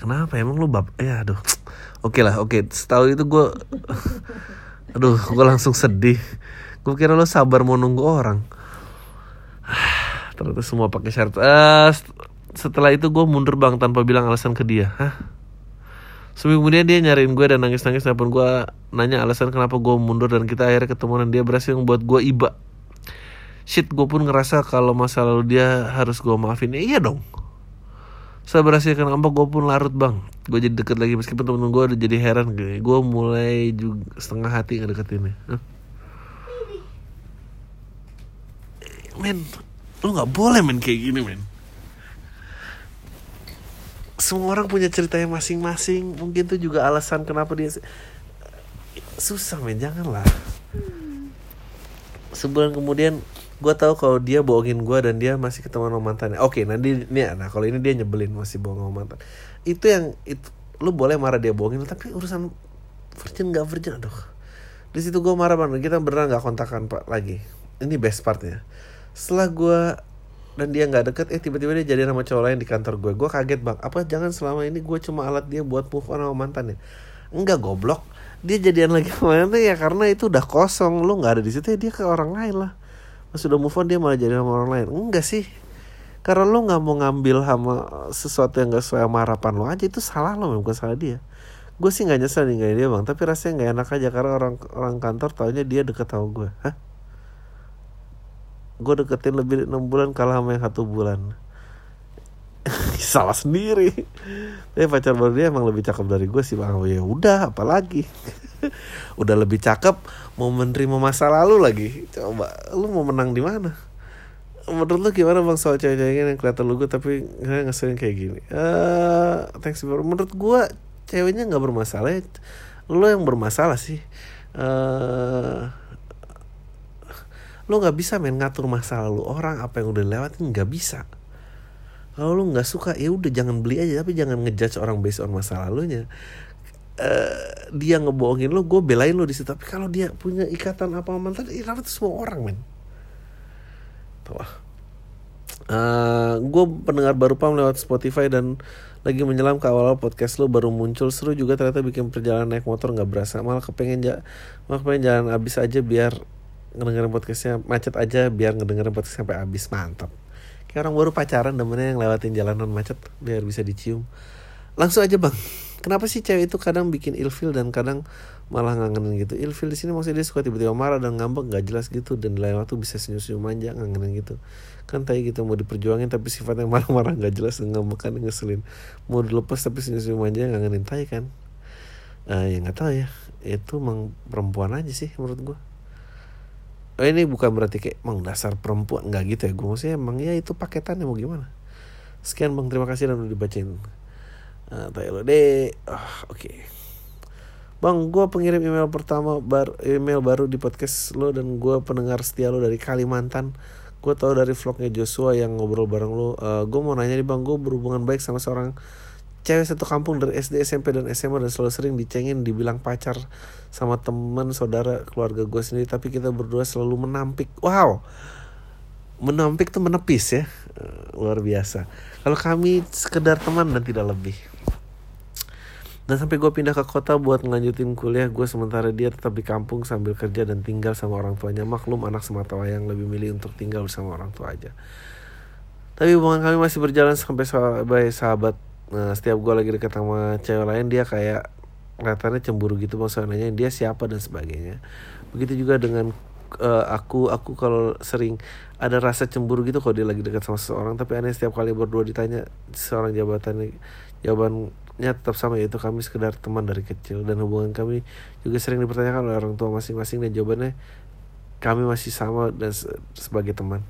kenapa? Emang lu bab ya aduh. Oke lah oke. Setahu itu gue aduh gue langsung sedih. Gue kira lo sabar mau nunggu orang. Ternyata semua pakai syarat. Uh, setelah itu gue mundur bang tanpa bilang alasan ke dia. Hah? Seminggu kemudian dia nyariin gue dan nangis-nangis Walaupun gue nanya alasan kenapa gue mundur Dan kita akhirnya ketemu dan dia berhasil membuat gue iba. Shit gue pun ngerasa kalau masa lalu dia harus gue maafin. Ya, Iya dong. Saya berhasil kenapa gue pun larut bang. Gue jadi deket lagi meskipun temen gue udah jadi heran Gue mulai juga setengah hati ngedeketinnya? Men Lu gak boleh men kayak gini men semua orang punya ceritanya masing-masing. Mungkin itu juga alasan kenapa dia susah men. Janganlah. Sebulan kemudian gue tahu kalau dia bohongin gue dan dia masih ketemu sama mantannya. Oke nanti nih nah kalau ini dia nyebelin masih bohong sama mantan. Itu yang itu lu boleh marah dia bohongin tapi urusan virgin gak virgin. Aduh. Di situ gue marah banget. Kita beneran gak kontakan pak lagi. Ini best partnya. Setelah gue dan dia nggak deket eh tiba-tiba dia jadi sama cowok lain di kantor gue. Gue kaget bang apa jangan selama ini gue cuma alat dia buat move on sama mantannya enggak goblok. Dia jadian lagi sama mantan ya karena itu udah kosong. Lu nggak ada di situ ya dia ke orang lain lah. Pas udah move on dia malah jadi sama orang lain. Enggak sih. Karena lu nggak mau ngambil sama sesuatu yang gak sesuai sama harapan lo aja itu salah lo bukan salah dia. Gue sih nggak nyesel nih dia bang. Tapi rasanya nggak enak aja karena orang orang kantor taunya dia deket sama gue. Hah gue deketin lebih enam bulan kalah sama yang satu bulan. Salah sendiri. Tapi pacar baru dia emang lebih cakep dari gue sih bang. Oh, ya udah apalagi udah lebih cakep mau menerima masa lalu lagi. Coba lu mau menang di mana? Menurut lu gimana bang soal cewek-cewek yang kelihatan lu gue tapi ngeselin kayak gini? Uh, thanks bro. Menurut gue ceweknya nggak bermasalah lu yang bermasalah sih. Uh, lo nggak bisa main ngatur masa lalu orang apa yang udah lewatin nggak bisa. Kalau lo nggak suka ya udah jangan beli aja tapi jangan ngejudge orang based on masa lalunya. Uh, dia ngebohongin lo gue belain lo di situ. Tapi kalau dia punya ikatan apa mantan ya itu semua orang men. Wah uh, gue pendengar baru pam lewat Spotify dan lagi menyelam ke awal podcast lo baru muncul seru juga ternyata bikin perjalanan naik motor nggak berasa. Malah kepengen ja malah kepengen jalan abis aja biar ngedengerin podcastnya macet aja biar ngedengerin podcast sampai abis mantap kayak orang baru pacaran temennya yang lewatin jalanan macet biar bisa dicium. Langsung aja bang. Kenapa sih cewek itu kadang bikin ilfil dan kadang malah ngangenin gitu? Ilfil di sini maksudnya dia suka tiba-tiba marah dan ngambek nggak jelas gitu dan lain waktu bisa senyum-senyum manja ngangenin gitu. Kan tadi gitu mau diperjuangin tapi sifatnya marah-marah nggak jelas ngambekan ngeselin. Mau dilepas tapi senyum-senyum manja ngangenin tai kan? Uh, ya nggak tahu ya. Itu emang perempuan aja sih menurut gua oh, ini bukan berarti kayak emang dasar perempuan. Nggak gitu ya. Gue maksudnya emang ya itu paketannya mau gimana? Sekian bang. Terima kasih dan udah dibacain. Uh, lo deh oh, oke. Okay. Bang, gue pengirim email pertama bar email baru di podcast lo dan gue pendengar setia lo dari Kalimantan. Gue tau dari vlognya Joshua yang ngobrol bareng lo. Uh, eh, gue mau nanya nih bang. Gue berhubungan baik sama seorang cewek satu kampung dari SD SMP dan SMA dan selalu sering dicengin dibilang pacar sama teman saudara keluarga gue sendiri. Tapi kita berdua selalu menampik. Wow! Menampik tuh menepis ya. Uh, luar biasa. Kalau kami sekedar teman dan tidak lebih. Dan sampai gue pindah ke kota buat ngelanjutin kuliah gue sementara dia tetap di kampung sambil kerja dan tinggal sama orang tuanya. Maklum anak semata wayang lebih milih untuk tinggal bersama orang tua aja. Tapi hubungan kami masih berjalan sampai sahabat nah, setiap gue lagi deket sama cewek lain dia kayak kelihatannya cemburu gitu maksudnya dia siapa dan sebagainya. Begitu juga dengan uh, aku. Aku kalau sering ada rasa cemburu gitu kalau dia lagi dekat sama seseorang tapi aneh setiap kali berdua ditanya seorang jabatan jawaban nya tetap sama yaitu kami sekedar teman dari kecil. Dan hubungan kami juga sering dipertanyakan oleh orang tua masing-masing dan jawabannya kami masih sama dan se sebagai teman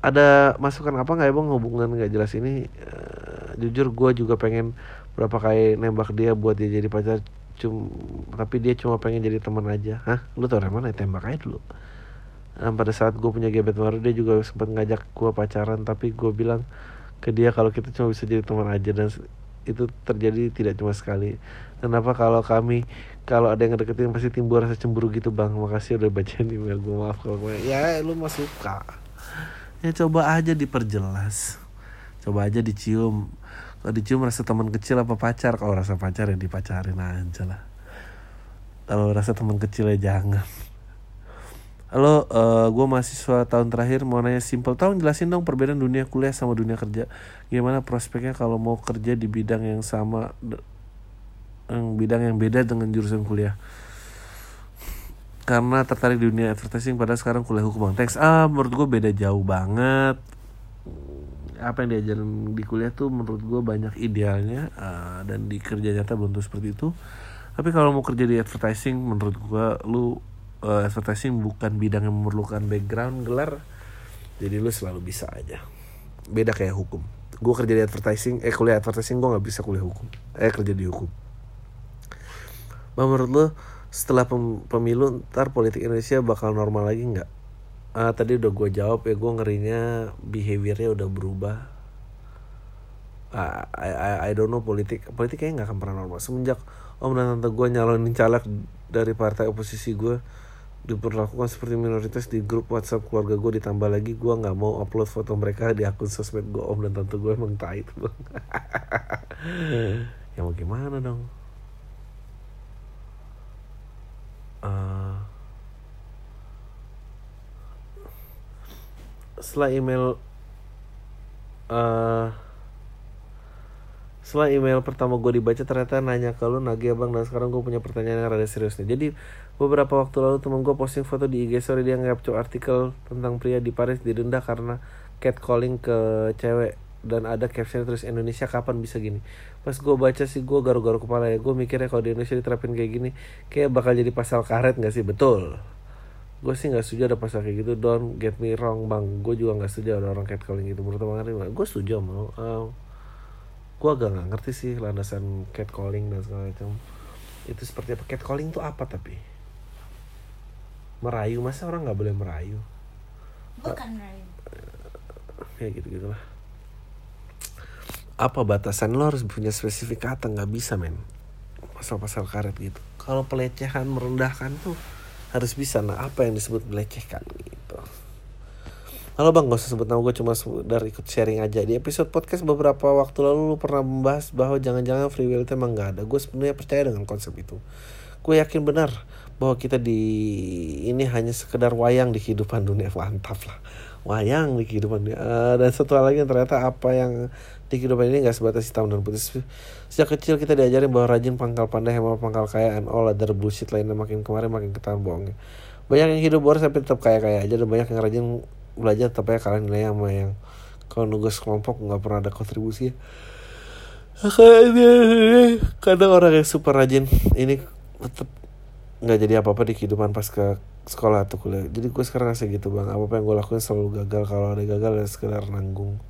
ada masukan apa nggak ya bang hubungan nggak jelas ini? Uh, jujur gue juga pengen berapa kali nembak dia buat dia jadi pacar cum tapi dia cuma pengen jadi teman aja. Hah? Lu tau dari mana ya tembak aja dulu. Dan pada saat gue punya gebet baru dia juga sempat ngajak gue pacaran tapi gue bilang ke dia kalau kita cuma bisa jadi teman aja dan itu terjadi tidak cuma sekali. Kenapa kalau kami kalau ada yang deketin pasti timbul rasa cemburu gitu bang. Makasih udah bacain email gue maaf kalau gue ya lu mah suka ya coba aja diperjelas coba aja dicium kalau dicium rasa teman kecil apa pacar kalau rasa pacar ya dipacarin aja lah kalau rasa teman kecil ya jangan Halo, uh, gue mahasiswa tahun terakhir mau nanya simple. Tolong jelasin dong perbedaan dunia kuliah sama dunia kerja. Gimana prospeknya kalau mau kerja di bidang yang sama, yang bidang yang beda dengan jurusan kuliah. Karena tertarik di dunia advertising pada sekarang kuliah hukum bang. Thanks. Ah, menurut gue beda jauh banget. Apa yang diajarin di kuliah tuh menurut gue banyak idealnya uh, dan di kerja nyata belum tuh seperti itu. Tapi kalau mau kerja di advertising, menurut gue lu uh, advertising bukan bidang yang memerlukan background gelar jadi lu selalu bisa aja beda kayak hukum gue kerja di advertising eh kuliah advertising gue nggak bisa kuliah hukum eh kerja di hukum menurut lu setelah pem pemilu ntar politik Indonesia bakal normal lagi nggak? Uh, tadi udah gue jawab ya gue ngerinya behaviornya udah berubah. Uh, I, I, I don't know politik politik kayaknya nggak akan pernah normal. Semenjak om dan tante gue nyalonin caleg dari partai oposisi gue diperlakukan seperti minoritas di grup WhatsApp keluarga gue ditambah lagi gue nggak mau upload foto mereka di akun sosmed gue om dan tante gue emang tai bang. Ya mau gimana dong uh, setelah email uh, setelah email pertama gue dibaca ternyata nanya ke lu nagih abang dan sekarang gue punya pertanyaan yang rada serius nih. Jadi beberapa waktu lalu temen gue posting foto di IG story dia ngapcuk artikel tentang pria di Paris didenda karena catcalling ke cewek dan ada caption terus Indonesia kapan bisa gini pas gue baca sih gue garu-garu kepala ya. Gue mikirnya kalau di Indonesia diterapin kayak gini kayak bakal jadi pasal karet gak sih? Betul. Gue sih nggak setuju ada pasal kayak gitu. Don't get me wrong bang. Gue juga nggak setuju ada orang catcalling gitu. Menurut bang gue setuju mau uh, gue agak nggak ngerti sih landasan catcalling dan segala macam. Itu seperti apa? Catcalling tuh apa tapi? Merayu? Masa orang nggak boleh merayu? Bukan Ryan ya gitu gitulah apa batasan lo harus punya spesifik kata? Nggak bisa men. Pasal-pasal karet gitu. Kalau pelecehan merendahkan tuh harus bisa. Nah apa yang disebut melecehkan gitu? Halo bang, gak usah sebut nama. Gue cuma sekedar ikut sharing aja. Di episode podcast beberapa waktu lalu lu pernah membahas bahwa jangan-jangan free will itu emang gak ada. Gue sebenarnya percaya dengan konsep itu. Gue yakin benar bahwa kita di ini hanya sekedar wayang di kehidupan dunia. Mantap lah. Wayang di kehidupan dunia. Uh, Dan satu hal lagi ternyata apa yang di kehidupan ini gak sebatas hitam dan putih Sejak kecil kita diajarin bahwa rajin pangkal pandai hemat pangkal kaya And all other bullshit lainnya. Makin kemarin makin ketahuan bohongnya. Banyak yang hidup boros tapi tetap kaya-kaya aja Dan banyak yang rajin belajar tapi ya kalian nilai sama yang kalau nugas kelompok nggak pernah ada kontribusi. Kadang orang yang super rajin ini tetap nggak jadi apa apa di kehidupan pas ke sekolah atau kuliah. Jadi gue sekarang ngasih gitu bang. Apa apa yang gue lakuin selalu gagal kalau ada gagal ya sekedar nanggung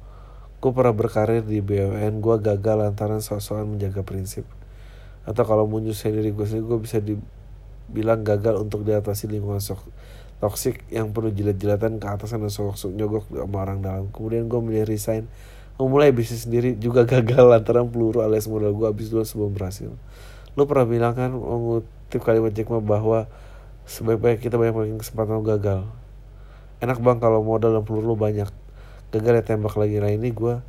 gue pernah berkarir di BUMN gue gagal lantaran soal-soal menjaga prinsip. Atau kalau muncul sendiri gue sendiri gue bisa dibilang gagal untuk diatasi lingkungan sok toxic yang perlu jilat-jilatan ke atasan dan sok-sok nyogok sama orang dalam. Kemudian gue milih resign. Memulai bisnis sendiri juga gagal lantaran peluru alias modal gue habis dulu sebelum berhasil. Lo pernah bilang kan mengutip kalimat Jack Ma bahwa sebaik-baik kita banyak makin kesempatan gagal. Enak bang kalau modal dan peluru banyak gagal ya tembak lagi. Nah ini gue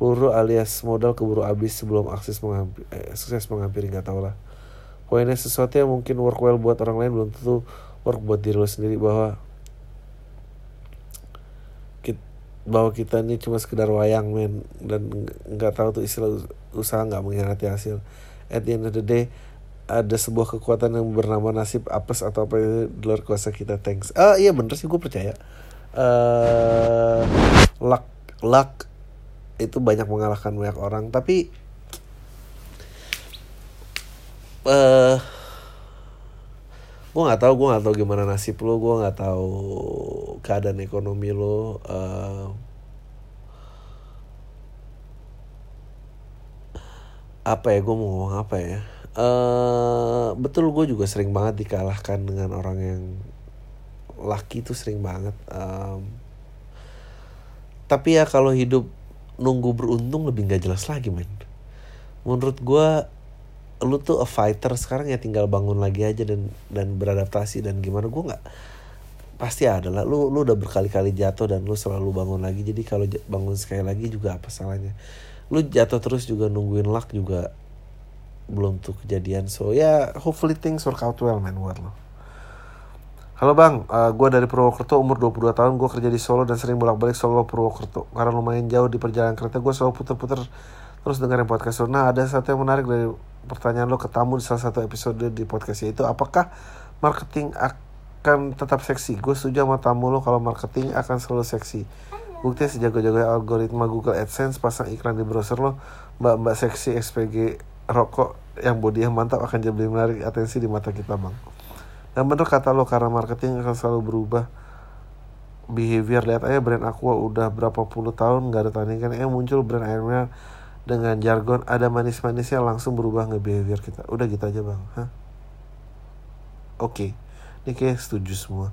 peluru alias modal keburu habis sebelum akses menghampiri, eh, sukses menghampiri nggak tau lah. Poinnya sesuatu yang mungkin work well buat orang lain belum tentu work buat diri lo sendiri bahwa kita, bahwa kita ini cuma sekedar wayang men. Dan nggak tahu tuh istilah usaha nggak mengkhianati hasil. At the end of the day ada sebuah kekuatan yang bernama nasib apes atau apa itu di luar kuasa kita. Thanks. Ah iya bener sih gue percaya uh, luck luck itu banyak mengalahkan banyak orang tapi uh, gue nggak tahu gue nggak tahu gimana nasib lo gue nggak tahu keadaan ekonomi lo uh, apa ya gue mau ngomong apa ya? Uh, betul gue juga sering banget dikalahkan dengan orang yang laki itu sering banget um, tapi ya kalau hidup nunggu beruntung lebih nggak jelas lagi men. Menurut gue lu tuh a fighter sekarang ya tinggal bangun lagi aja dan dan beradaptasi dan gimana. Gue nggak pasti ada lah. Lu lu udah berkali-kali jatuh dan lu selalu bangun lagi. Jadi kalau bangun sekali lagi juga apa salahnya? Lu jatuh terus juga nungguin luck juga belum tuh kejadian. So ya yeah, hopefully things work out well man buat lo Halo bang, uh, eh, gue dari Purwokerto umur 22 tahun. Gue kerja di Solo dan sering bolak-balik Solo Purwokerto. Karena lumayan jauh di perjalanan kereta Gue selalu puter-puter terus dengerin podcast lo Nah ada satu yang menarik dari pertanyaan lo ke tamu di salah satu episode di podcast itu apakah marketing akan tetap seksi? Gue setuju sama tamu lo kalau marketing akan selalu seksi. Bukti sejago-jago algoritma Google AdSense pasang iklan di browser lo mbak-mbak seksi SPG rokok yang body yang mantap akan jadi menarik atensi di mata kita bang dan bener kata lo karena marketing akan selalu berubah. Behavior lihat aja brand Aqua udah berapa puluh tahun nggak ada tandingan eh muncul brand airnya dengan jargon ada manis-manisnya langsung berubah nge behavior kita. Udah gitu aja bang. Hah? oke. Okay. ini kayak setuju semua.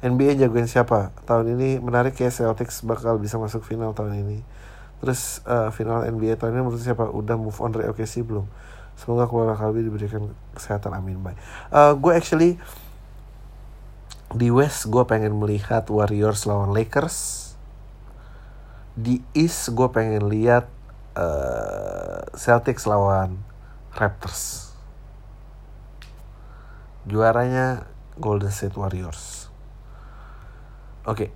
NBA jagoin siapa? Tahun ini menarik kayak Celtics bakal bisa masuk final tahun ini. Terus uh, final NBA tahun ini menurut siapa? Udah move on dari OKC belum? Semoga keluarga Kalbi diberikan kesehatan amin bye. Uh, gue actually di West gue pengen melihat Warriors lawan Lakers di East gue pengen lihat uh, Celtics lawan Raptors. Juaranya Golden State Warriors. Oke. Okay.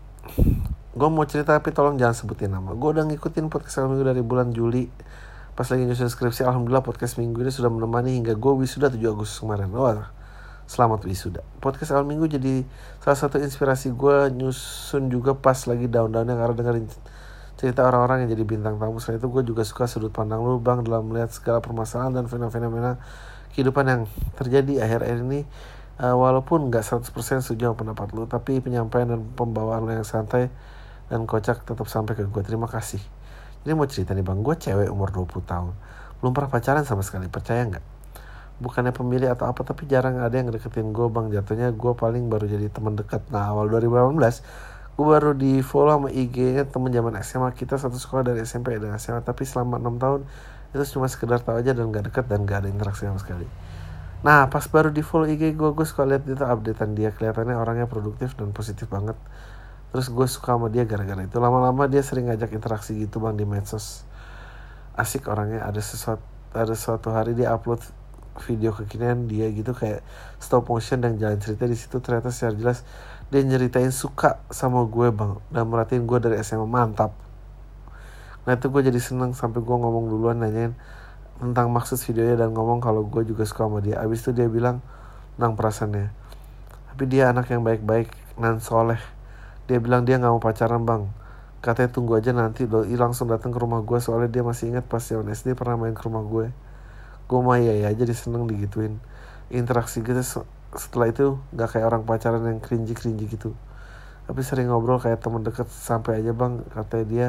Gue mau cerita tapi tolong jangan sebutin nama. Gue udah ngikutin podcast minggu dari bulan Juli. Pas lagi nyusun skripsi, Alhamdulillah podcast minggu ini sudah menemani hingga gue wisuda 7 Agustus kemarin. Wah, selamat wisuda. Podcast awal minggu jadi salah satu inspirasi gue nyusun juga pas lagi daun-daunnya karena dengerin cerita orang-orang yang jadi bintang tamu. Selain itu gue juga suka sudut pandang lu bang dalam melihat segala permasalahan dan fenomena kehidupan yang terjadi akhir-akhir ini. Uh, walaupun nggak 100% setuju sama pendapat lu tapi penyampaian dan pembawaan lu yang santai dan kocak tetap sampai ke gue terima kasih. Ini mau cerita nih bang. Gue cewek umur 20 tahun. Belum pernah pacaran sama sekali. Percaya nggak bukannya pemilih atau apa tapi jarang ada yang deketin gue bang. Jatuhnya gue paling baru jadi teman dekat. Nah awal 2018 gue baru di follow sama IG-nya temen zaman SMA kita satu sekolah dari SMP dan SMA tapi selama enam tahun itu cuma sekedar tahu aja dan gak deket dan gak ada interaksi sama sekali. Nah pas baru di follow IG gue gue suka lihat itu updatean dia. Kelihatannya orangnya produktif dan positif banget. Terus gue suka sama dia gara-gara itu. Lama-lama dia sering ngajak interaksi gitu bang di medsos. Asik orangnya ada sesuatu ada suatu hari dia upload video kekinian dia gitu kayak stop motion dan jalan cerita di situ ternyata secara jelas dia nyeritain suka sama gue bang. Dan merhatiin gue dari SMA mantap. Nah itu gue jadi seneng sampai gue ngomong duluan nanyain tentang maksud videonya dan ngomong kalau gue juga suka sama dia. Abis itu dia bilang tentang perasaannya. Tapi dia anak yang baik-baik nan soleh. Dia bilang dia nggak mau pacaran bang. Katanya tunggu aja nanti lo langsung datang ke rumah gue soalnya dia masih ingat pas zaman SD pernah main ke rumah gue gue mah ya ya jadi seneng digituin. Interaksi gitu setelah itu nggak kayak orang pacaran yang cringy cringy gitu. Tapi sering ngobrol kayak temen deket sampai aja bang katanya dia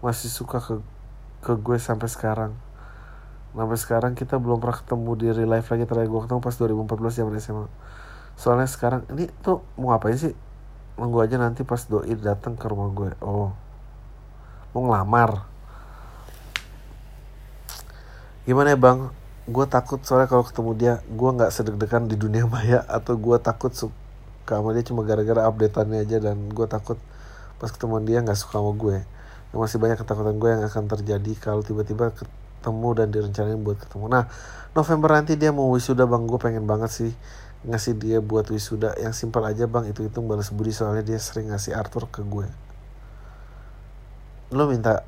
masih suka ke ke gue sampai sekarang. Sampai sekarang kita belum pernah ketemu di real life lagi. Terakhir gue ketemu pas 2014 zaman SMA soalnya sekarang ini tuh mau ngapain sih? Nunggu aja nanti pas doi datang ke rumah gue. Oh. Mau ngelamar. Gimana ya bang gue takut soalnya kalau ketemu dia gue nggak sedek-dekan di dunia maya atau gue takut suka sama dia cuma gara-gara updateannya aja dan gue takut pas ketemu dia nggak suka sama gue. Dan masih banyak ketakutan gue yang akan terjadi kalau tiba-tiba ketemu dan direncanain buat ketemu. Nah November nanti dia mau wisuda bang. Gue pengen banget sih ngasih dia buat wisuda. Yang simpel aja bang itu hitung balas budi soalnya dia sering ngasih Arthur ke gue. Lo minta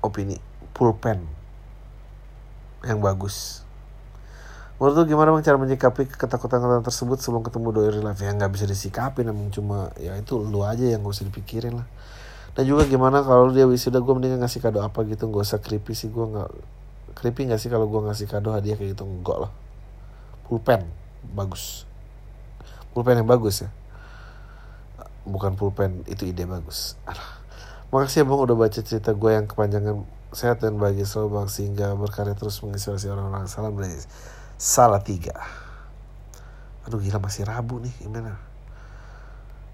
opini pulpen yang bagus. Menurut lu gimana bang cara menyikapi ketakutan-ketakutan tersebut sebelum ketemu doi real life? Ya nggak bisa disikapi namun cuma ya itu lu aja yang gak usah dipikirin lah. Dan juga gimana kalau dia wisuda gue mendingan ngasih kado apa gitu? Gak usah creepy sih gue nggak creepy nggak sih kalau gue ngasih kado hadiah kayak gitu? Enggak lah. Pulpen bagus. Pulpen yang bagus ya. Bukan pulpen itu ide bagus. Alah. makasih ya bang udah baca cerita gue yang kepanjangan sehat dan bahagia selalu bang sehingga berkarya terus menginspirasi orang-orang. Salam dari salah tiga aduh gila masih rabu nih gimana?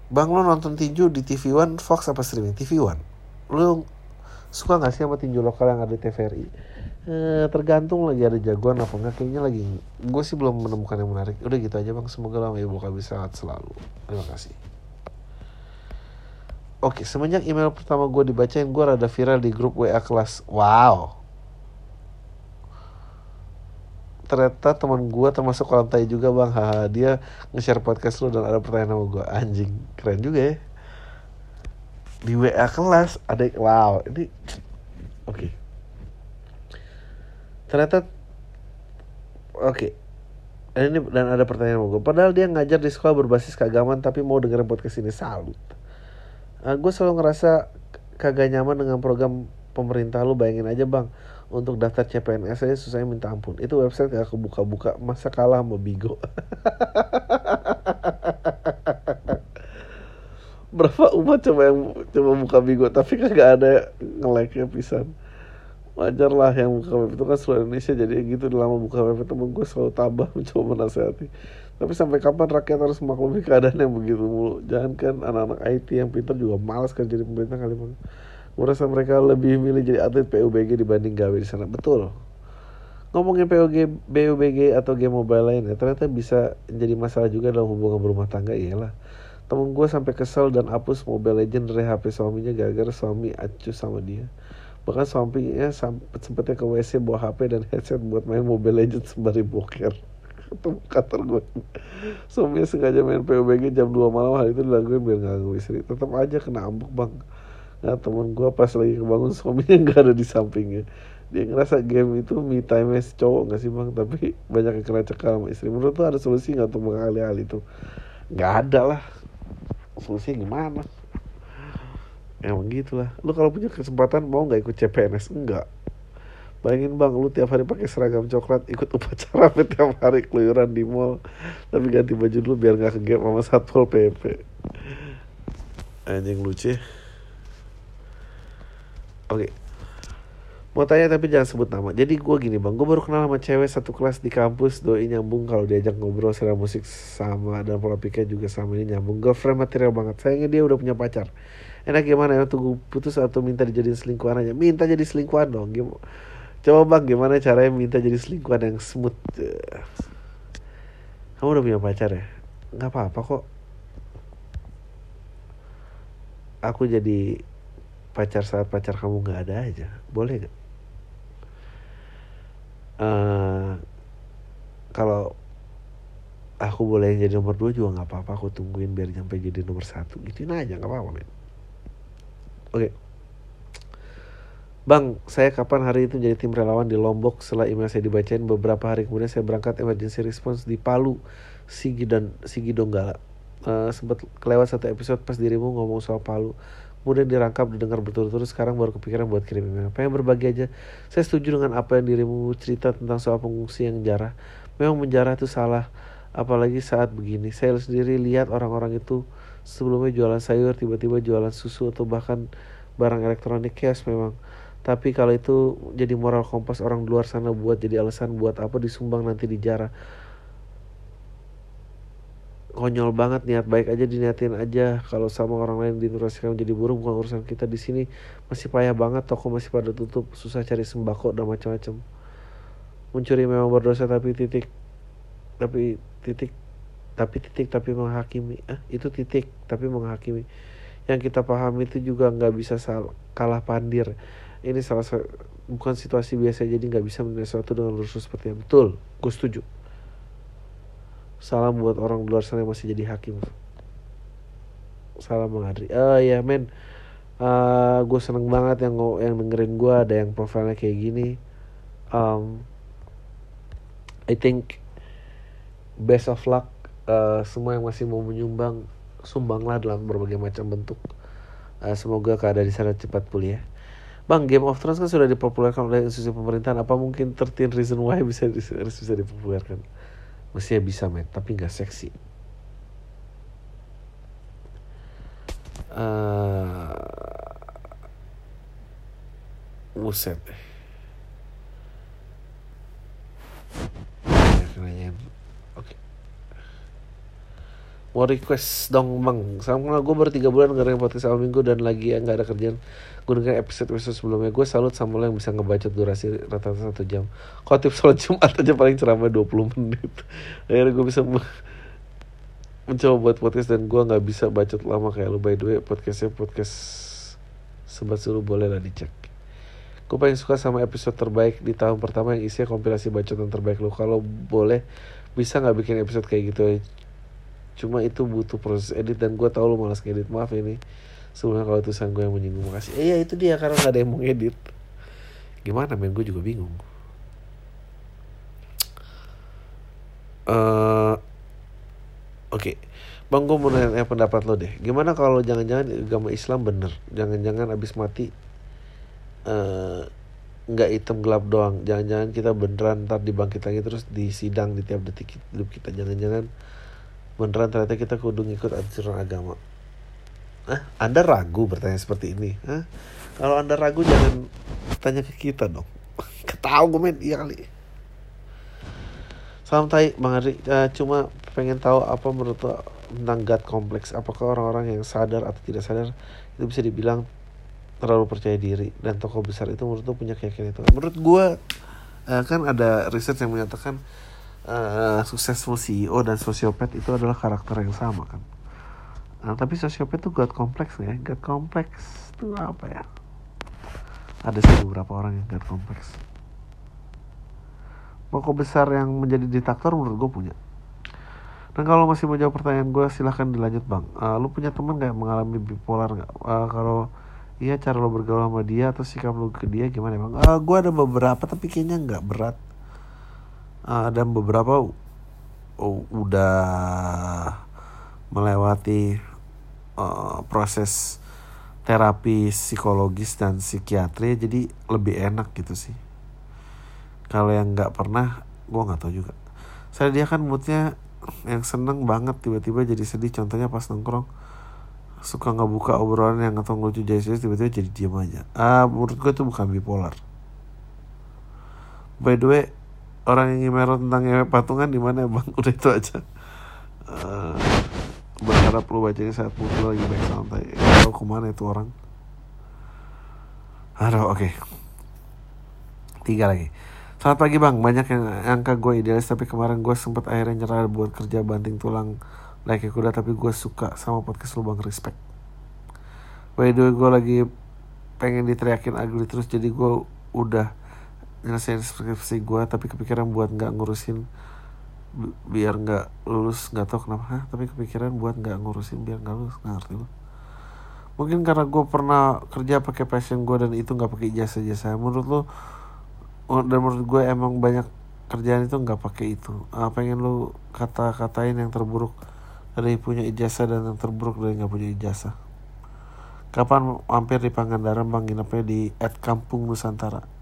Bang lo nonton tinju di TV One Fox apa streaming? TV One. Lo suka gak sih sama tinju lokal yang ada di TVRI eh, tergantung lagi ada jagoan apa enggak kayaknya lagi gue sih belum menemukan yang menarik. Udah gitu aja bang. Semoga lama ibu kami sehat selalu. Terima kasih Oke, semenjak email pertama gue dibacain, gue rada viral di grup WA kelas. Wow. Ternyata teman gue termasuk kolam tai juga bang. Haha, dia nge-share podcast lu dan ada pertanyaan sama gue. Anjing, keren juga ya. Di WA kelas ada, wow, ini, oke. Okay. Ternyata, oke. Okay. Dan ini dan ada pertanyaan sama gue. Padahal dia ngajar di sekolah berbasis keagamaan tapi mau dengerin podcast ini salut uh, eh, gue selalu ngerasa kagak nyaman dengan program pemerintah lu bayangin aja bang. Untuk daftar CPNS aja susahnya minta ampun. Itu website gak kebuka-buka masa kalah sama Bigo? Berapa umat coba yang coba buka Bigo? Tapi kan gak ada nge-like-nya pisan. Wajar lah yang buka web itu kan seluruh Indonesia jadi gitu lama buka web temen gue selalu tabah mencoba menasehati tapi sampai kapan rakyat harus memaklumi keadaan yang begitu mulu? Jangan kan anak-anak IT yang pintar juga malas kerja di pemerintah kali bang. Merasa mereka lebih milih jadi atlet PUBG dibanding gawe di sana. Betul. Ngomongin PUBG, PUBG atau game mobile lainnya, ternyata bisa jadi masalah juga dalam hubungan berumah tangga. Iyalah. Temen gue sampai kesel dan hapus Mobile Legend dari HP suaminya gara-gara suami acuh sama dia. Bahkan suaminya sempetnya ke WC bawa HP dan headset buat main Mobile Legend sembari boker ketemu kantor gue suaminya sengaja main PUBG jam 2 malam hari itu dilakuin biar ganggu istri tetap aja kena ambuk bang. Nah temen gue pas lagi kebangun suaminya nggak ada di sampingnya. Dia ngerasa game itu me time cowok gak sih bang? Tapi banyak yang kena cekal sama istri. Menurut tuh ada solusi nggak untuk mengalih hal itu? Nggak ada lah. Solusinya gimana? Emang gitulah lu kalau punya kesempatan mau nggak ikut CPNS enggak Bayangin bang, lu tiap hari pakai seragam coklat, ikut upacara tiap hari keluyuran di mall, tapi ganti baju dulu biar nggak kegap sama satpol pp. Anjing lucu. Ya. Oke. Mau tanya tapi jangan sebut nama. Jadi gue gini bang, gue baru kenal sama cewek satu kelas di kampus. Doi nyambung kalau diajak ngobrol secara musik sama dan pola pikir juga sama ini nyambung. Girlfriend material banget. Sayangnya dia udah punya pacar. Enak gimana ya tunggu putus atau minta dijadiin selingkuhan aja? Minta jadi selingkuhan dong. Gim Coba bang gimana caranya minta jadi selingkuhan yang smooth? Kamu udah punya pacar ya? Gak apa-apa kok. Aku jadi pacar saat pacar kamu nggak ada aja. Boleh gak? uh, kalau aku boleh jadi nomor dua juga nggak apa-apa aku tungguin biar sampai jadi nomor satu gituin aja nggak apa-apa men oke okay. Bang, saya kapan hari itu jadi tim relawan di Lombok? Setelah email saya dibacain beberapa hari kemudian saya berangkat emergency response di Palu, Sigi dan Sigi Donggala. Uh, sempat kelewat satu episode pas dirimu ngomong soal Palu. Kemudian dirangkap didengar berturut-turut sekarang baru kepikiran buat kirim email. Pengen berbagi aja. Saya setuju dengan apa yang dirimu cerita tentang soal pengungsi yang jarah. Memang menjarah itu salah apalagi saat begini. Saya sendiri lihat orang-orang itu sebelumnya jualan sayur tiba-tiba jualan susu atau bahkan barang elektronik cash memang tapi kalau itu jadi moral kompas orang luar sana buat jadi alasan buat apa disumbang nanti dijarah konyol banget niat baik aja diniatin aja. Kalau sama orang lain dinurasikan menjadi burung bukan urusan kita di sini. Masih payah banget toko masih pada tutup. Susah cari sembako dan macam-macam. Mencuri memang berdosa tapi titik tapi titik tapi titik tapi menghakimi. Ah itu titik tapi menghakimi. Yang kita pahami itu juga nggak bisa sal kalah pandir ini salah satu bukan situasi biasa jadi nggak bisa menilai sesuatu dengan lurus seperti yang betul gue setuju Salam buat orang luar sana yang masih jadi hakim. Salam Bang Adri. Oh ya men, uh, gue seneng banget yang yang dengerin gue ada yang profilnya kayak gini. Um, I think best of luck uh, semua yang masih mau menyumbang sumbanglah dalam berbagai macam bentuk. Uh, semoga keadaan di sana cepat pulih ya. Bang, Game of Thrones kan sudah dipopulerkan oleh institusi pemerintahan. Apa mungkin 13 reason why bisa bisa dipopulerkan? mestinya bisa men tapi nggak seksi uh, Buset Oke Mau request dong bang Sama gue baru 3 bulan ngedengerin podcast awal minggu Dan lagi ya gak ada kerjaan. Gue dengerin episode-episode sebelumnya. Gue salut sama lo yang bisa ngebaca durasi rata-rata 1 jam. Kalau tips sholat Jumat aja paling ceramah 20 menit. Akhirnya gue bisa mencoba buat podcast Dan gue gak bisa bacot lama kayak lo. By the way podcastnya podcast Sebat suruh boleh lah dicek. Gue paling suka sama episode terbaik di tahun pertama yang isinya kompilasi bacotan terbaik lo. Kalau boleh bisa nggak bikin episode kayak gitu? Cuma itu butuh proses edit dan gue tau lo malas ngedit. Maaf ini sebelumnya kalau tulisan gue yang menyinggung makasih. Eh ya itu dia karena nggak ada yang mau ngedit. Gimana men gue juga bingung. Uh, Oke, okay. bang gue mau nanya pendapat lo deh. Gimana kalau jangan-jangan agama Islam bener? Jangan-jangan abis mati Eh, nggak uh, hitam gelap doang jangan-jangan kita beneran ntar dibangkit lagi terus di sidang di tiap detik hidup kita jangan-jangan beneran ternyata kita kudu ngikut aturan agama. Ah anda ragu bertanya seperti ini Hah? kalau anda ragu jangan tanya ke kita dong. Ketahu gue men. Iya kali. Salam tai bang Ari uh, cuma pengen tahu apa menurut lo tentang God kompleks. Apakah orang-orang yang sadar atau tidak sadar itu bisa dibilang terlalu percaya diri dan tokoh besar itu menurut punya keyakinan itu menurut gue uh, kan ada riset yang menyatakan uh, successful CEO dan sosiopat itu adalah karakter yang sama kan? Nah, tapi sosiopat itu god kompleks ya. God kompleks itu apa ya? Ada sih beberapa orang yang god kompleks tokoh besar yang menjadi diktator menurut gue punya. Dan kalau masih mau jawab pertanyaan gue silahkan dilanjut bang. Uh, lu punya teman gak mengalami bipolar nggak? Uh, kalau Iya cara lo bergaul sama dia atau sikap lo ke dia gimana emang? Uh, gue ada beberapa tapi kayaknya nggak berat. Uh, dan beberapa udah melewati uh, proses terapi psikologis dan psikiatri jadi lebih enak gitu sih. Kalau yang nggak pernah, gue nggak tahu juga. Saya dia kan moodnya yang seneng banget tiba-tiba jadi sedih. Contohnya pas nongkrong suka nggak buka obrolan yang atau ngelucu jadi tiba-tiba jadi diam aja ah menurut gue itu bukan bipolar by the way orang yang ngemero tentang ngewe patungan di mana bang? Udah itu aja. Uh, berharap lu bacanya saat muncul lagi baik santai. Tahu ke mana itu orang? Aduh oke. Okay. tiga lagi. Selamat pagi bang, banyak yang angka gue idealis tapi kemarin gue sempat akhirnya nyerah buat kerja banting tulang like kuda tapi gue suka sama podcast lu bang. Respect. By the way gue lagi pengen diteriakin ugly terus jadi gue udah nyelesain skripsi gue tapi kepikiran buat nggak ngurusin biar nggak lulus nggak tahu kenapa Hah, tapi kepikiran buat nggak ngurusin biar nggak lulus nggak ngerti lu mungkin karena gue pernah kerja pakai passion gue dan itu nggak pakai ijazah ijazah menurut lo dan menurut gue emang banyak kerjaan itu nggak pakai itu. Uh, pengen lu kata-katain yang terburuk dari punya ijazah dan yang terburuk dari nggak punya ijazah. Kapan mampir di Pangandaran bang nginepnya di at Kampung Nusantara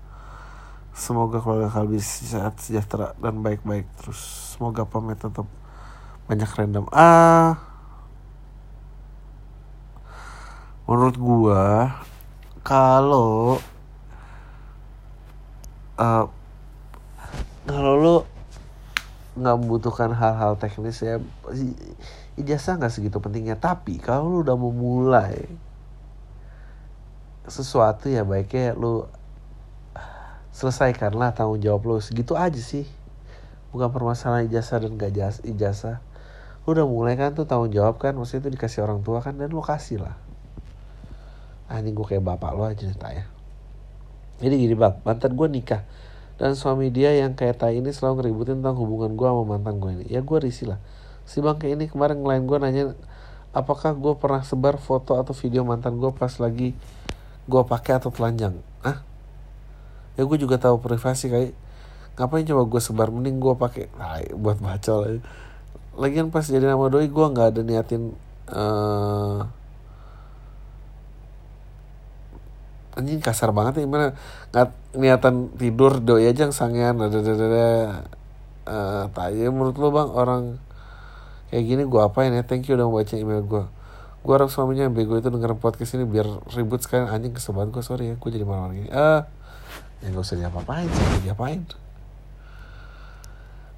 semoga keluarga kalbi sehat sejahtera dan baik-baik terus. Semoga pamit tetap banyak random. Ah. Menurut gua kalau uh, kalau lo nggak membutuhkan hal-hal teknis ya ijazah nggak segitu pentingnya. Tapi kalau lo udah memulai sesuatu ya baiknya lo selesaikanlah tanggung jawab lo segitu aja sih bukan permasalahan ijazah dan gak ijazah lo udah mulai kan tuh tanggung jawab kan maksudnya itu dikasih orang tua kan dan lo kasih lah ah ini gue kayak bapak lo aja cerita ya jadi gini bang, mantan gue nikah dan suami dia yang kayak tai ini selalu ngeributin tentang hubungan gue sama mantan gue ini. Ya gue risih lah. Si bang kayak ini kemarin ngelain gue nanya apakah gue pernah sebar foto atau video mantan gue pas lagi gue pakai atau telanjang. Ah? Ya gue juga tahu privasi kayak ngapain coba gue sebar? Mending gue pakai nah, buat baca lah. Lagian pas jadi nama doi gue nggak ada niatin uh, anjing kasar banget ya. Gimana? Nggak niatan tidur doi aja yang sangean. Ada ada uh, tanya menurut lo bang orang kayak gini gue apain ya? Thank you udah baca email gue gue harap suaminya yang bego itu dengerin podcast ini biar ribut sekalian. Anjing kesebat gue sorry ya gue jadi malam gini uh, ya gak usah diapa-apain sih. Diapain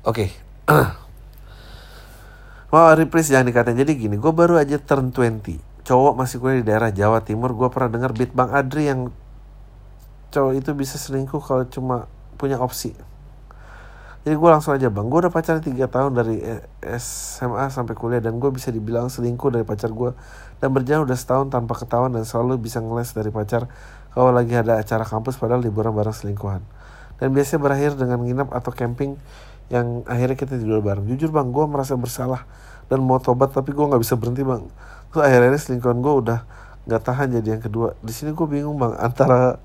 oke. Okay. Wow, reprise jangan dikatain. Jadi gini, gue baru aja turn 20 cowok masih kuliah di daerah Jawa Timur gue pernah dengar beat Bang Adri yang cowok itu bisa selingkuh kalau cuma punya opsi. Jadi gue langsung aja bang gue udah pacaran tiga tahun dari SMA sampai kuliah dan gue bisa dibilang selingkuh dari pacar gue dan berjalan udah setahun tanpa ketahuan dan selalu bisa ngeles dari pacar kalau lagi ada acara kampus padahal liburan bareng selingkuhan. Dan biasanya berakhir dengan nginep atau camping yang akhirnya kita tidur bareng. Jujur bang gue merasa bersalah dan mau tobat tapi gue nggak bisa berhenti bang. Terus akhirnya selingkuhan gue udah nggak tahan jadi yang kedua. Di sini gue bingung bang antara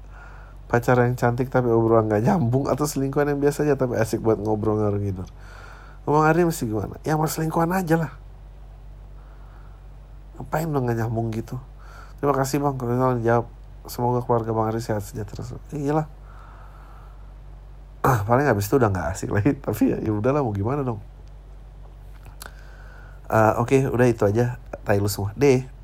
pacar yang cantik tapi obrolan nggak nyambung atau selingkuhan yang biasa aja tapi asik buat ngobrol ngarung gitu. Bang Ari mesti gimana? Ya mas selingkuhan aja lah. Ngapain lo nggak nyambung gitu? Terima kasih bang kalau jawab semoga keluarga bang Ari sehat sejahtera. Iyalah. Ah, paling habis itu udah nggak asik lagi tapi ya, ya udahlah mau gimana dong. Uh, oke okay, udah itu aja tai lu semua. Deh